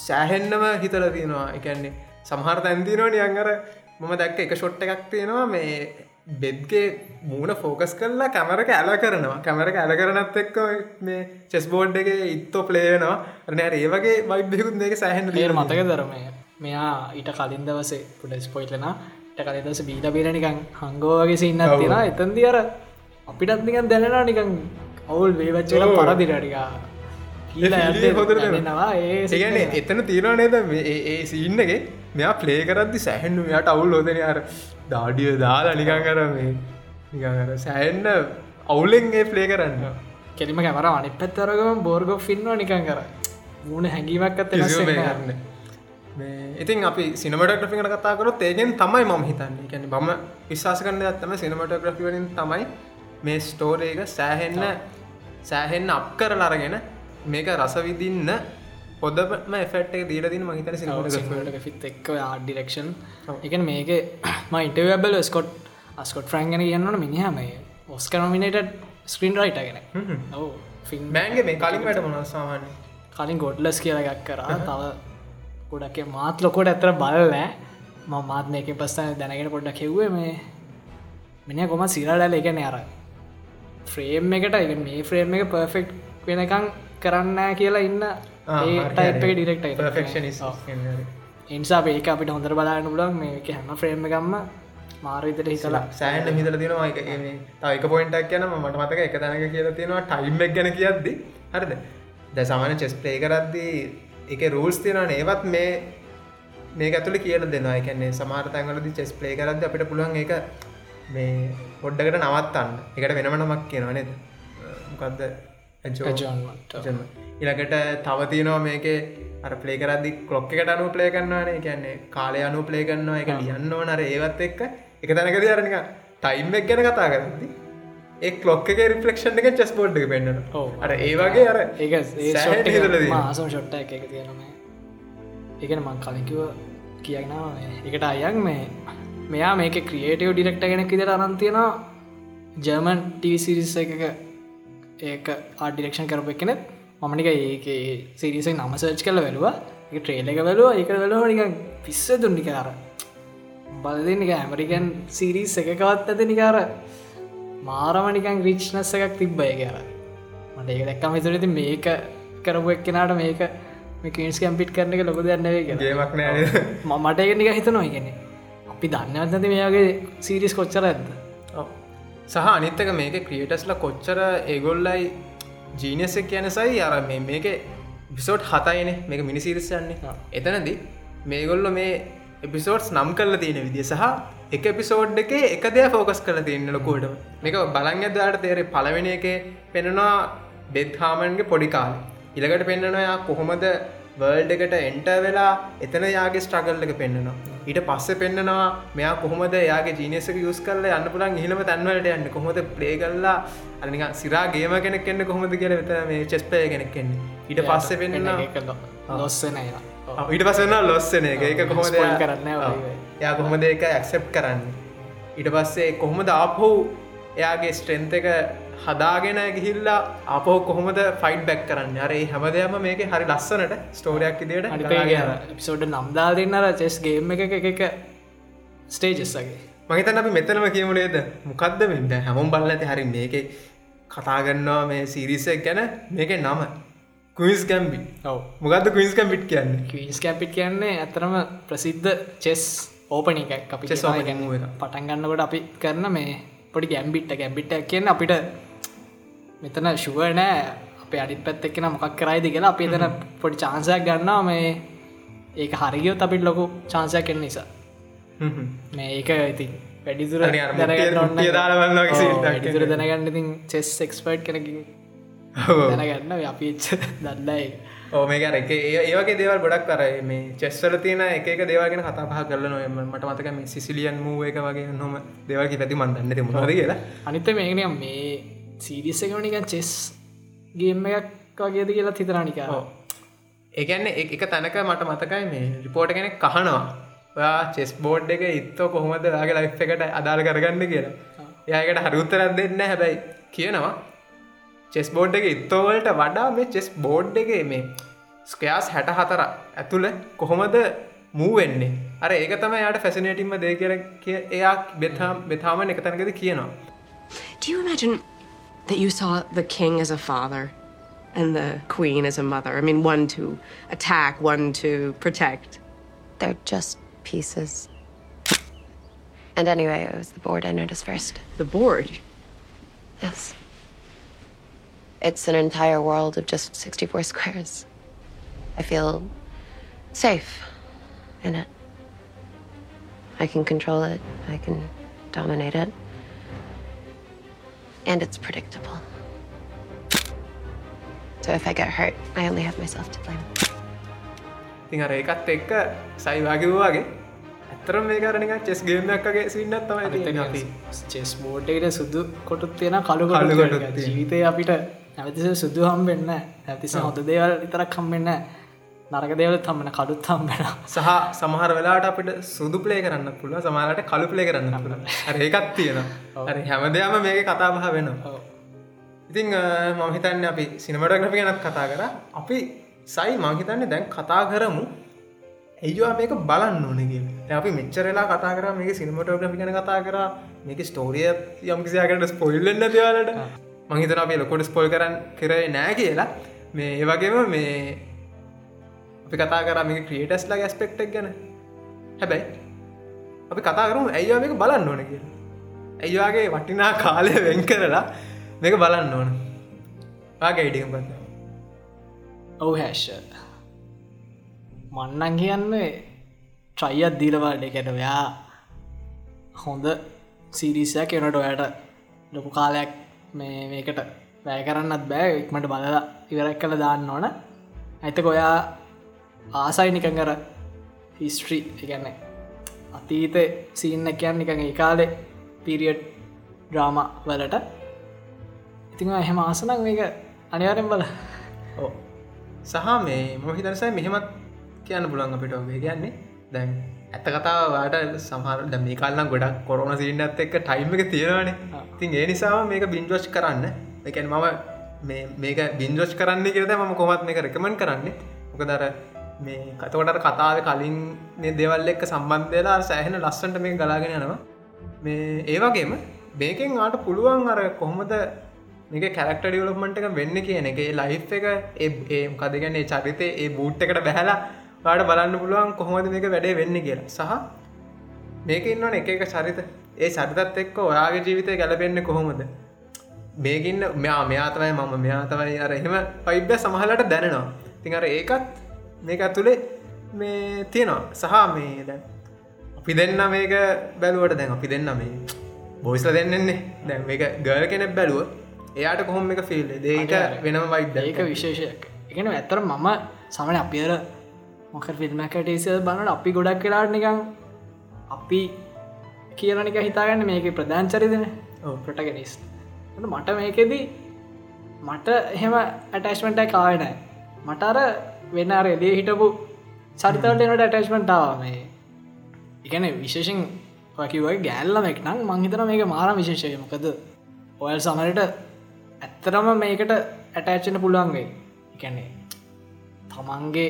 සෑහෙන්නම හිතල තියෙනවා. එකන්නේ සමහර තැන්තිනවා නියංගර මම දැක්ක එක ෂොට් එකක් තියෙනවා. මේ බෙද්ගේ මූුණ ෆෝකස් කරලා කැමරක ඇල කරනවා. කැමරක ඇල කරනත් එක්ක මේ චෙස් බෝඩ් එක ඉත්තෝ පලේනවා රනෑ ඒ වගේ වයිබ්යකුත් මේක සෑහන් ලේ මතක දරමය මෙයා ඊට කලින් දවසේ පුඩස් පොයිටලන ට කලිදස බීට බේරනිකං හංගෝවගේ සින්න තියෙන එතන්දි අර අපිටත් නිකන් දැනෙන නිකන් අවුල් වේවච්චල පරදිරටිකා නවා ඒගන එතන තියෙනවා නේද? ඒ සින්නගේ මෙයා ප්ලේ කරදදි සැහන්ු යට අවුල් ෝදන අර දාඩිය දාලා නිකන් කර මේ නිකර සෑන්න අවුලෙන්ගේ ප්ලේ කරන්න. කෙලිම කැමර අනි පැත්තරගම බෝර්ගෝ ෆින්වා නිකන් කර මූුණ හැඟීමක් අත කරන්න ඉතින් අපි සිනමට ග්‍රෆි කතා කරොත් ඒගෙන් තමයි මම හිතන්නේ. කැන බම විශවාස කරන්න ඇත්තම සිනමට ග්‍රෆිවලින් තමයි මේ ස්ටෝරේක සෑහෙන්න සෑහෙන්න අප් කරල අරගෙන මේක රසවිදින්න හොදම එෆට් එක දීල දින මහිතන ෆිත් එක් ඩිරක්ෂන් ඔව්. එක මේක ම ඉන්ටවබල ස්කොට් අස්කොට් ෆ්‍රන්ගන කියන්නන මිනිහ මේ ඔස්කරමිනට ස්ක්‍රීන් රයිට ගෙන ෆිල්ම් බෑන්ගේ මේ කලින් වැට මොන සාමාන්‍ය කලින් ගොඩ්ලස් කියල එකක් කරා. තව ගොඩක් මාත් ලොකොට ඇතර බලෑ ම මාත් මේක පස්සන දැනගෙන පොඩ්ඩක් කෙව්වේ මේ මිනි කොම සිරඩල එකන අර ෆ්‍රේම් එකට එක මේ ෆ්‍රේම් එක පර්ෆෙක්් වෙනකං කරන්න කියලා ඉන්න ටයිප් ඩිරෙක්ට පර්ෆෙක්ෂනිස් ඉන්සා ඒක අපිට හොඳර බලාන්න පුලන් මේක හැම ෆ්‍රේම් එකම්ම මාරවිතට හිතලා. සෑන්ඩ හිතල තියෙනවා එක තයික පොයින්ටක් යන මට මතක එක තැනක කියලා තියෙනවා ටයිම්ක් ගැන කියද්දි. හරිද? ද සමාන චෙස් ප්ලේ කරද්දී එක රූල්ස් තියෙනවන. ඒවත් මේ මේ ඇතුළ කියල දෙනවා. එකන්නේ සමාර තැන්වලදි චෙස් ප්ලේ කරද අපිට පුළුවන් එක මේ පොඩ්ඩකට නවත්තන්න. එකට වෙනම නමක් කියනවනේද මොකක්ද ජෝන්මට ඉලකට තව තියනවා මේක අර පලේ කරදදි කොක් එකට අනු පලේ කන්නවානේ කියන්නේ කාලය අනු පලේ කන්නවා එක ලියන්න ඕනර ඒවත් එක්ක එක තැනකද අරනික ටයිම් එක් ගැන කතා කරදි ඒ ලොක්ක රිපලක්ෂන් එක චෙස් එක පෙන්න්න. අර ඒ වගේ අර ඒ තියෙනවා. ආසම ෂොට්ට එක තියෙනම එකන මං. කලිකිව කියන්නාව එකට අයන් මේ මෙයා මේක ක්‍රියේටව ඩිරෙක්ට ගෙනෙක් විදිට අනන්තියෙන ජර්මන් ටීසිරිස එක ඒක ආඩිරක්ෂන් කරප එකනෙත් මමනික ඒක සිරිස නම සර්ච් කල වැලවා එක ට්‍රේල එක වැලුව එක වැලුව නික පිස්ස දුන්නිකාර බලදනික ඇමරිකන් සිරිස් එකකවත් ඇත නිකාර මාරමනිකන් රිච්නස්ස එකක් තිබ්බය කියර මට ඒක දැක්කම තුරති මේක කරපු එක්කෙනට මේක මේකන්ස් කැම්පිට් කරන එක ලොක දන්නවේ ගේමක් නෑ මට එකනික හිතනවා ඉගෙන අපි දන්නවත් නැති මේයාගේ සීරිස් කොච්චර ඇද. සහ අනිත්තක මේක ක්‍රියටස්ල කොච්චර ඒගොල්ලයි ජීනසක් කියන සයි අර මේක බිසෝට් හතයින. මේක මිනිසිරිස්සන්නේ එතනද මේගොල්ල මේ එපිසෝට්ස් නම් කල්ල තියෙන විදිිය සහ එක එපිසෝඩ් එක එක දෙය ෆෝකස් කල තියන්න ලොකෝට මේක බලං ඇදදාට තේරේ පලවෙෙන එක පෙනෙනවා බෙත්හාමන්ගේ පොඩි කාල. ඉළකට පෙන්න්නනයා කොහොමද වර්ල්ඩ එකට එන්ට වෙලා එතන යාගේ ස්ට්‍රගල් එක පෙන්න්නවා ඊට පස්ස පෙන්න්නවා මෙයා කොහොමද යාගේ ජීනසක යුස් කරල යන්න පුළන් හිලම තැන්වලට යන්න. කොහොද ප්ලේ කල්ලා අනික සිරා ගේම කෙනෙක් එන්න කොහොමද කියල වෙත මේ චෙස්පය කෙනෙක් කෙන්නේ ඊට පස්ස පෙන්න්න ලොස්සන ඊට පස්සන්න ලොස්සන එක. ඒක කොහොමද කරන්න. එයා කොහොමද ඒක ඇක්සෙප් කරන්න? ඊට පස්සේ කොහොමද ආපහු එයාගේ ස්ට්‍රෙන්ත එක හදාගෙන ගිහිල්ලා අපෝ කොහොමද ෆයිට් බැක් කරන්න? අර හැමදයම මේක හරි ලස්සනට ස්ටෝරයක් ඉදිට පිසෝඩ් නම්දා දෙන්නර චෙස් ගේම් එක එක ස්ටේජස්සගේ මහිතන් අපි මෙතනම කියමුණේද මොකක්ද මෙට හැමොම් බල්ල ඇති හරි මේක කතාගන්නවා මේ සිරිසක් ගැන මේක නම. කුයිස් කැම්බි ඔව. මොකක්ද කුයිස් කැම්පිට් කියන්න? කීස් කැපිට් කියන්නේ ඇතරම ප්‍රසිද්ධ චෙස් ඕපන එකක්. අපි එක. පටන් ගන්නකොට අපි කරන මේ පොඩි ගැම්බිට්ට ගැම්බිට් කියන්න අපිට මෙතන ශුව නෑ. අප අඩි පැත් එක්ෙන මොකක් කරයිද කියලා අපි එතන පොඩි චාන්සයක් ගන්නවා. මේ ඒක හරිගියොත් අපිට ලොකු චාන්සයක් කෙන නිසා. මේ ඒක ඉතින් වැඩිදුර එන්නේ. දැනගන්න ඉතින් චෙස් එක්ස්පර්ට් කෙනකින් දැනගන්න අපි දන්නයි ඕ මේක අර එක ඒවගේ දේවල් ගොඩක් කර මේ චෙස්වල තියෙන එක දේවගෙන කතා පහ කරල නොයම මට මතක මේ සිසිලියන් මූ එක වගේ නොම දේවල්කි පැති මන්දන්න මුණද කියලා. අනිත මේකන මේ සීරිස එකවනික චෙස් ගේම එකක් වගේද කියලා හිතරනිකා ඔව්. ඒකන්න එක තැනක මට මතකයි මේ රිපෝට කෙනෙක් කහනවා ඔයා චෙස් බෝඩ් එක ඉත්තෝ කොහොමද? යාගේ ලයි් එකට අදාල් කරගන්න කියලා. ඒයකට හරුත්තරත් දෙන්න හැබැයි කියනවා. චෙස් බෝඩ් එක ඉත්තෝවලට වඩා මේ චෙස් බෝඩ් එක මේ ස්කයාස් හැට හතර ඇතුළ කොහොමද මූවෙන්නේ අර ඒක තම යාට ෆැසිනේටිම්ම දේ කිය එයා බෙතාම් බෙතාමන් එක තැනකද කියනවා. Do you imagine that you saw the king as a father and the queen as a mother? I mean, one to attack, one to protect. They're just pieces. And anyway, it was the board I noticed first. The board. Yes. It's an entire world of just 64 squares. I feel safe in it. I can control it, I can dominate it. And it's predictable. So if I get hurt, I only have myself to blame. ඉතින් අර එකත් එක්ක සයිවාගවවාගේ ඇතරම් මේ කරනික චෙස් ගේමක්ගේ සින්නත් තමයි තියෙන්නේ අපි. චෙස් බෝට්ට සුදු කොටුත් තියෙන කළු තියෙන. ජීවිතය අපිට නැවතිස සුදු හම්බෙන්න ඇතිස හොඳ දේවල් විතරක් හම්බෙන්න නරක දේවල තම්මන කඩුත් හම්බෙන සහ සමහර වෙලාට අපිට සුදු පලේ කරන්න පුළුව සමහරට කළු පලේ කරන්න පුළුව ඒකත් තියෙන හැමදයාම මේක කතාබහ වෙනවා. ඉතිං මම හිතන්න අපි සිනමටග්‍රපි ගැනත් කතා කර. අපි සයි මංහිතන්නේ දැන් කතා කරමු. ඇයිවා මේක බලන්න ඕනගේ අපි මෙච්චරලා කතා කර මේක සිනමටෝග්‍රපි ගැන කතා කර. මේක ස්ටෝරිය යම්කිසියාකට ස්පොයිල්ලන්න දවාලට මහිතන අපේ ලොකොට ස්පොල් කරන්න කරේ නෑ කියලා. මේ ඒවගේම මේ අපි කතා කර මේ ක්‍රියටස්ලා ගැස්පෙක්ටක් ගැන. හැබැයි අපි කතා කරමු ඇයිවා මේක බලන්න ඕන කියලා. ඇයිවාගේ වටිනා කාලය වෙන් කරලා මේක බලන්න ඕන? ආගේ ඉඩිකම් පන්න ඔවු හැෂ මන්නන් කියන්නේ ට්‍රයියත් දීලවාඩ එකට ඔයා හොඳ සිරිසයක් එනට ඔයට ලොකු කාලයක් මේ මේකට වැෑ කරන්නත් බෑ. ඉක්මට බලලා ඉවරක් කළ දාන්න ඕන. ඇතක ඔයා ආසයි නිකන් කර හිස්ට්‍රී එකන්න අතීත සීන්න කියන්න නිකඟ ඒ කාලෙ පිරිියඩ් ඩ්‍රාම වලට. ඉතිං එහෙම ආසනක් මේක අනිවාරෙන් බල ඕ සහ මේ මොහිතරසයි මෙහෙමත් කියන්න පුළන් අපිට ඔබේ කියන්නේ. දැන් ඇත්ත කතාවට සහර මේ කල්න්න ගොඩක් කොරුණ සිරින්නත් එක්ක ටයිම් එක තියෙනවානේ. තින් ඒ නිසා මේක බින්ජෝච් කරන්න. එකැන් මම මේක බින්ජෝච් කරන්න කියරද ම කොමත් මේක රකමන් කරන්නේ. මොකදර මේ කතකොට කතාව කලින් දෙවල් එක්ක සම්බන්ධයලා සෑහෙන ලස්සන්ට මේ ගලාගෙන යනවා. මේ ඒවගේම මේකෙන් ආට පුළුවන් අර කොහොමද මේක කැරක්ට ඩියලොප්මට එක වෙන්න කියන එක ලයි් එක ඒ කදගන්නේ චරිතය ඒ බූට් එකට බැහලා වාට බලන්න පුළුවන් කොහොමද මේක වැඩේ වෙන්න කියලා. සහ මේක ඉන්නවන එක එක චරිත. ඒ චරිතත් එක්ක ඔයාගේ ජීවිතය ගැලපෙන්න කොහොමද? මේකින්න මෙයා මෙයාතවයි මම මෙයාතවයි අර එහෙම පයිබ්‍ය සමහලට දැනෙනවා. තින් අර ඒකත් මේක ඇතුළේ මේ තියෙනවා. සහ මේ දැන් අපි දෙන්න මේක බැලුවට දැන් අපි දෙන්න මේ බොයිස්ල දෙන්නෙන්නේ දැන් මේක ගල් කෙනෙක් බැලුව එයාට කොහොම එක ෆිල් දේක වෙනම වයිද ඒක විශේෂයක්. එකන ඇතර මම සමන අපිර මොක ෆිල්මකට ඒසල් බනට අපි ගොඩක් කලාට නිකං අපි කියලනික හිතාගන්න මේක ප්‍රධාන චරිතන. ප්‍රටගෙනස් මට මේකෙදී මට එහෙම ඇටස්මෙන්ටයි කාවනෑ මට අර වෙන්න අර එදේ හිටපු චරිතවලට එනට ඇටස්මෙන්ටාව මේ. එකන විශේෂෙන් වකිවයි ගෑල්ලමෙක් නම් මංහිතන මේක මාර විශේෂය. මොකද ඔයල් සමරට ඇත්තරම මේකට ඇටෑච්චන පුළුවන්ගේ එකන්නේ තමන්ගේ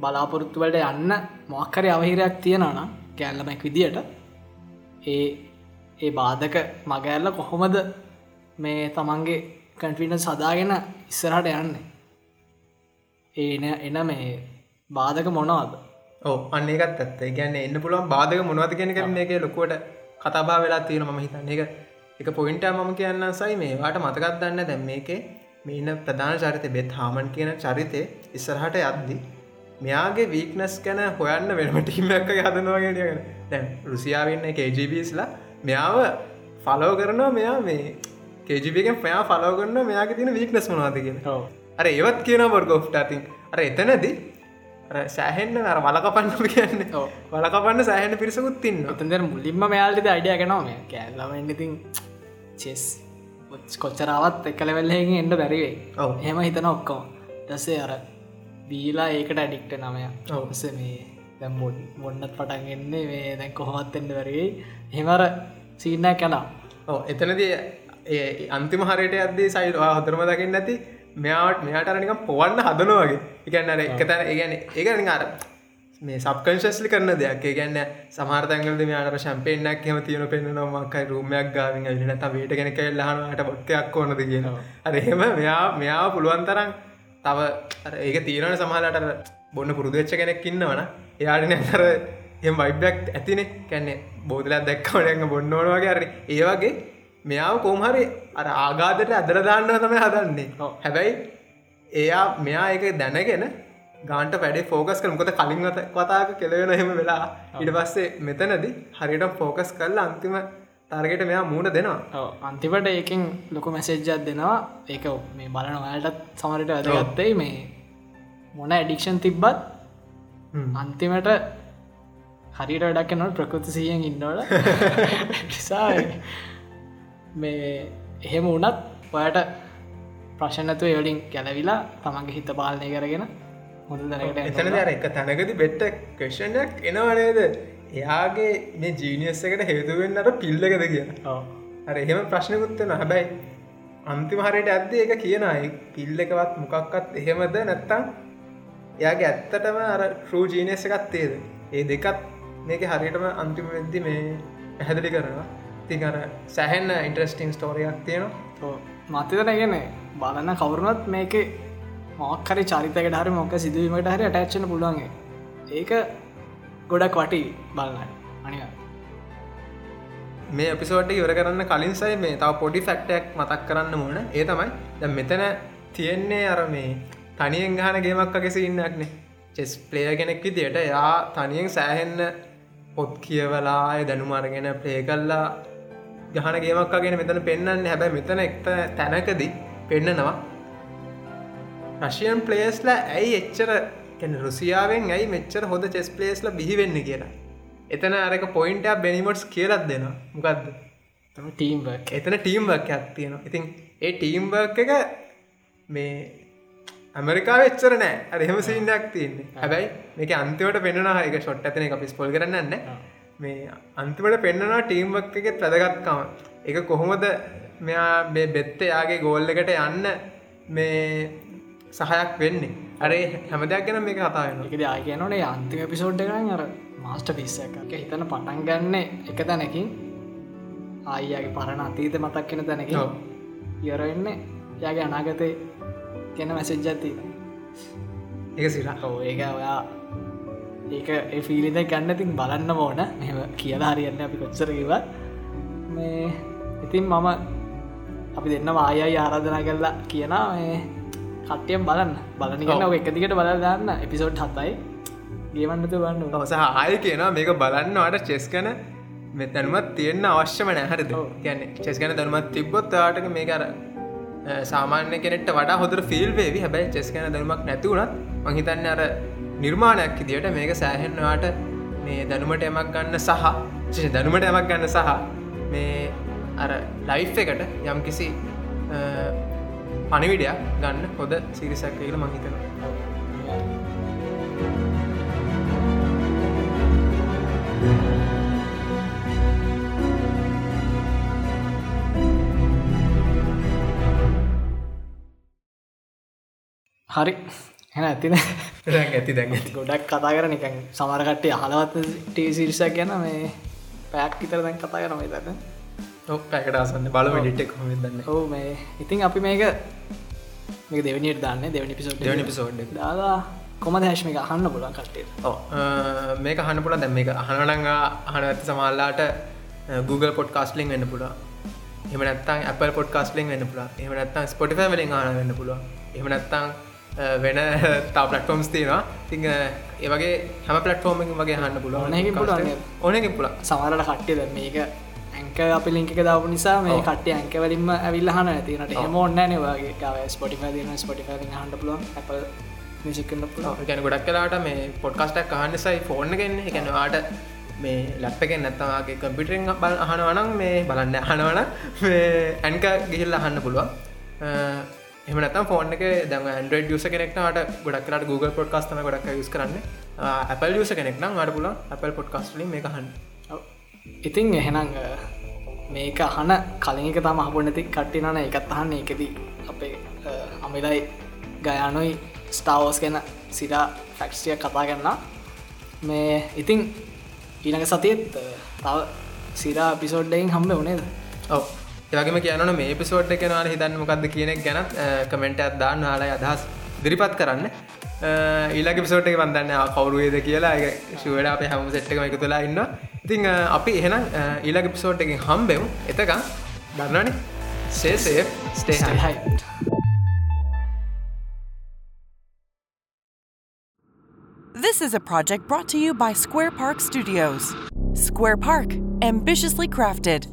බලාපොරොත්තුවලට යන්න මොක්කරි අවහිරයක් තියෙනනම් කෑල්ලමැක් විදියට ඒ ඒ බාධක මගඇල්ල කොහොමද මේ තමන්ගේ කන්ටවින සදාගෙන ඉස්සරහට යන්නේ? ඒන එන මේ බාධක මොනවාද? ඕ අන්නේකත් ඇත්ත. ගැන්න එන්න පුළුවන් බාධක මොනවද කියෙන කරන එක ලොකුවට කතාබා වෙලා තියෙන ම හිතන්න. එක එක පොයින්ට මම කියන්න සයි මේවාට මතකත් දන්න දැම් මේකේ. මේන ප්‍රධාන චරිත බෙත් හාමන් කියන චරිතය ඉස්සරහට යද්දි මෙයාගේ වීක්නස් ගැන හොයන්න වෙනම ටීමක් හදනවාගෙන දැන් රුසියාවන්න කජබස්ලා මෙයාව ෆලෝ කරනවා මෙයා මේ කේජිපිගෙන් පයා ෆලෝ කරන්න මෙයාගේ තින වීක්නස් මනවාද කියෙන අර ඒවත් කියන බොර්ගෝ්ට අතින් අර එතනදී සෑහෙන්න්න අර වලකපන්නම කියන්න. වලකපන්න සෑහන පිරිසකුත් තින්න ඔතන්දර මුලින්ම මෙයාල්ට අයිඩිය ගෙනවාම කෑල්ලම ඉතින් චෙස් කොච්චරාවත් එකලවෙල්ලහෙකින් එන්න බැරිවේ හෙම හිතන ඔක්කෝ දසේ අර බීලා ඒකට ඇඩික්ට නමය ඔවස මේ දැම් බොන්නත් පටන් එන්නේ මේ දැන් කොහොමත්වෙන්න වැරගේ හෙමර සීනෑ කලා ඕ එතනද අන්තිම හරයට අදේ සයිල්වා හොතරම දකින්න නැති මෙයාට මෙයාට අරනිකම් පොවන්න හදනවාගේ එකන්නර එක තැන ඒගැන ඒගනි අර මේ සබකංශස්ලි කරන දෙයක්. ගැන්න සමාර්තැන්ගලද මෙයාට ශම්පේනක් හෙම තියෙන පෙන්න්නනවාමක්කයි රූමයක් ගාවින් ඇලනත වේට කෙනෙක එල්ලහනට බොත්තයක් ඕනද? කියනවා අරහෙම මෙයා මෙයා පුළුවන් තරම් තව ඒක තීරණ සමහලට බොන්න පුරුදුච්ච කෙනෙක් ඉන්නවන එයාටන අර එම වයිබ්ලක් ඇතිනෙ. කැන්නේ බෝදලයක් දැක්කවනග බොන්න ඕනවාගේ අරි ඒවගේ මෙයාව කොහමහරි අර ආගාදට අදරදාන්න තම හදන්නේ. හැබැයි එයා මෙයා එක දැනගෙන ගාන්ට වැඩේ ෆෝකස් කර මොකද කලින් කතාක කෙලවෙන එහෙම වෙලා ඉට පස්සේ මෙතනද හරිට ෆෝකස් කරලා අන්තිම තරගට මෙයා මූුණ දෙනවා. අන්තිපට ඒකින් ලොකු මැසේජ්ජත් දෙනවා. ඒක මේ බලන ඔයාලටත් සමරට ඇදගත්තයි මේ මොන ඇඩික්ෂන් තිබ්බත් අන්තිමට හරිට වැඩක් නොට ප්‍රකෘති සියෙන් ඉන්නවල. [laughs] [laughs] නිසා මේ එහෙම වනත් ඔයට ප්‍රශ්නතුව වලින් ගැලවිලා තමන්ගේ හිත පාලනය කරගෙන හොඳ දැනකට එතන අර එක තැනකති බෙට්ට කෂණයක් එනවනේද එයාගේ මේ ජීනියස් එකට හේතුවෙන් අර පිල්ලකද කියන අර එහෙම ප්‍රශ්නකුත්වෙන හැබැයි අන්තිම හරියට ඇද්ද එක කියනයි පිල්ල එකවත් මොකක්වත් එහෙමද නැත්තම් එයාගේ ඇත්තටම අර ට්‍රූ ජීනස් එකත්තේද ඒ දෙකත් මේක හරියටම අන්තිම වෙද්දි මේ පැහැදිලි කරනවා තින් අර සැහෙන්න ඉන්ට්‍රස්ටිං ස්ටෝරියක් තියෙනවා. මතතනගෙන බලන්න කවරුණත් මේක මොක්කරි චරිතකට හරි මොක සිදුවීමට හරි අටච්චන පුළුවන්ගේ ඒක ගොඩක් වටි බලන්න. අනික මේ අපිසෝට ඉවර කරන්න කලින් සයි මේ තව පොඩි ෆැක්ටයක් මතක් කරන්න මුණ. ඒ තමයි ද මෙතන තියෙන්නේ අර මේ තනියෙන් ගහන ගේමක් අගෙස ඉන්නක්නේ චෙස් ප්ලේය කෙනෙක් විදියට යා තනියෙන් සෑහෙන්න පොත් කියවලාය දැනුමාරගෙන ප්ලේ කල්ලා ගහන ගේමක් අගෙන මෙතන පෙන්න්න හැබැයි මෙතන එක්ත තැනකදී පෙන්නනවා. රශයන් ප්ලේස්ලා ඇයි එච්චර රුසියාවෙන් ඇයි මෙච්චර හොඳ චෙස් ප්ලේස්ල බිහිවෙන්න කියලා. එතන අරක පොයින්ට බැනිමටස් කියලත් දෙෙන මොකක්ද ටීම් එතන ටීම්වක් ඇත්තියෙන ඉතින් ඒ ටීම්බර්ක් එක මේ ඇමරිකා වෙච්චර නෑ. අරහෙම සින්නක් තියන්නේ. හැබැයි මේක අන්තිවට පෙන්න්නා එක ෂොට් ඇතන එක පිස්පොල් කරන්න මේ අන්තිමට පෙන්න්නනවා ටීම්වක් එක ප්‍රදගත්කම එක කොහොමද මෙයා බෙත්ත යාගේ ගෝල්ල එකට යන්න මේ සහයක් වෙන්නේ? අරේ හැමදයක් ගැන මේ කතාවෙන එකද ආයනනේ අන්තිම පිසෝඩ් කරන්න අර මාස්ට පිස්සක හිතන පටන් ගන්න එක තැනකින්. ආයගේ පරණ අතීත මතක් කෙන තැනක යරවෙන්න යාගේ අනාගතය ගැන මැසෙජ්ජත්ති එක සිර. ඕ ඒක ඔයා ඒක ඒ ෆිලිද ගන්න තින් බලන්න ඕන. මෙම කියලා හරියන්න අපි කොච්චරකිව මේ ඉතින් මම අපි දෙන්න වායයි ආරාධනා කරලා කියන කට්ටියම් බලන්න. බලනිගන්න එක දිගට බල දන්න. එපිසෝඩ් හතයි. ගේවන්නතු වන්න ඔස ආය කියනවා. මේක බලන්නවට චෙස් කන මෙතැනුමත් තියෙන්න්න අවශ්‍යම නැහරද කියන්න චෙස් ගැන දනුමත් තිබ්බොත් ආටක මේ කර සාමාන්‍ය කෙනෙට වඩා හොදර ෆිල් වේවි. හැබැයි චෙස් කන දනුමක් නැතිවුණත් මහිතන්න අර නිර්මාණයක් ඉදිට මේක සෑහෙන්වාට මේ දැනුමට එමක් ගන්න සහ දැනුමට එමක් ගන්න සහ මේ අර ලයිෆ් එකට යම් කිසි පනිවිඩයක් ගන්න හොද සිරිසක් කියල මහිතනවා හරි. හෙන ඇතින ඇති දැන් ඇති. ගොඩක් කතා කර නිකන් සමරකට්ටේ අහලවත් ටේසිරිසක් ගැන මේ පැක් ඉතර දැන් කතා කරම දන්න. පැකට අසන්න බලම ඩිටෙක් හොම දන්න. ඔහු මේ ඉතින් අපි මේක මේක දෙවනිට දන්න දෙවනි පිසෝඩ් දෙවනි පිසෝඩ් දාලා කොම දැශ්මික අහන්න පුලන් කට්ටේ මේක අහන්න පුළ දැම් මේක අහනනංගා අහන ඇති සමල්ලාට Google පොට් කාස්ලිින් වෙන්න පුලා එම නත්තන් Apple පොට් කාස්ලිින් වෙන්න පුලා එම නත්තන් ස්පොටිෆ වලින් ආන වෙන්න පුළුව එම නත්තං වෙන තා පලටෆෝම්ස් තියෙනවා. තිං ඒවගේ හැම පලටෆෝර්මින් වගේ හන්න පුල ඕනකින් පුළ සමරට කට්ටියද මේක ඇංක අපි ලිංක දාපු නිසා මේ කට්ටය ඇංකවලින්ම ඇවිල්ල හන ඇතිනට හෙම ඔන්න නවාගේ කාව ස්පොටිෆ දින ස්පොටිෆ හන්න පුල ගැන ගොඩක් කලාට මේ පොඩ්කස්ටක් අහන්නසයි ෆෝර්න ගෙන්න්න එකැනවාට මේ ලැප්පකෙන් නැත්තවාගේ කම්පිටරෙන් බල අහනවනම් මේ බලන්න අහනවන ඇන්ක ගිහිල්ල අහන්න පුළුවන් එමනතම් ෆෝන් එක දම ඇන්ඩ ියස කෙනෙක්නට ගොඩක් කරට Google පොඩ්කස්තන ගොඩක් යුස් කරන්න. Apple ියස කෙනෙක් නම් අඩ පුල Apple පොඩ්කස්ටලින් මේ හන්න ඉතින් එහෙනම් මේක අහන කලින්ක තම හබොනති කට්ටිනන එකත් අහන්න. එකදී අපේ අමිලයි ගයානුයි ස්ටාවෝස් ගැන සිරා ෆැක්ස්ටිය කතා කරන්න මේ ඉතින් ඊනක සතියත් තව සිරා පිසෝඩ්ඩයින් හම්බ වනේද ඔව ඒවගේම කියනන මේ පිසෝට් එක නාල හිතන්න මොකක්ද කියන ගැනත් කමෙන්ට අදදාන්න නාලා අදහස් දිරිපත් කරන්න. ඊලක පිසෝට් එක වන්දන්න කවරුවේද කියලා. ශුවට අප හැම සෙට්ක එක තුලා ඉන්න ඉතිං අපි එහෙනම් ඊලක පිසෝට් එකින් හම්බෙව් එතකම් දන්නනේ සේසේ ස්ටේ හයි This is a project brought to you by Square Park Studios. Square Park, ambitiously crafted,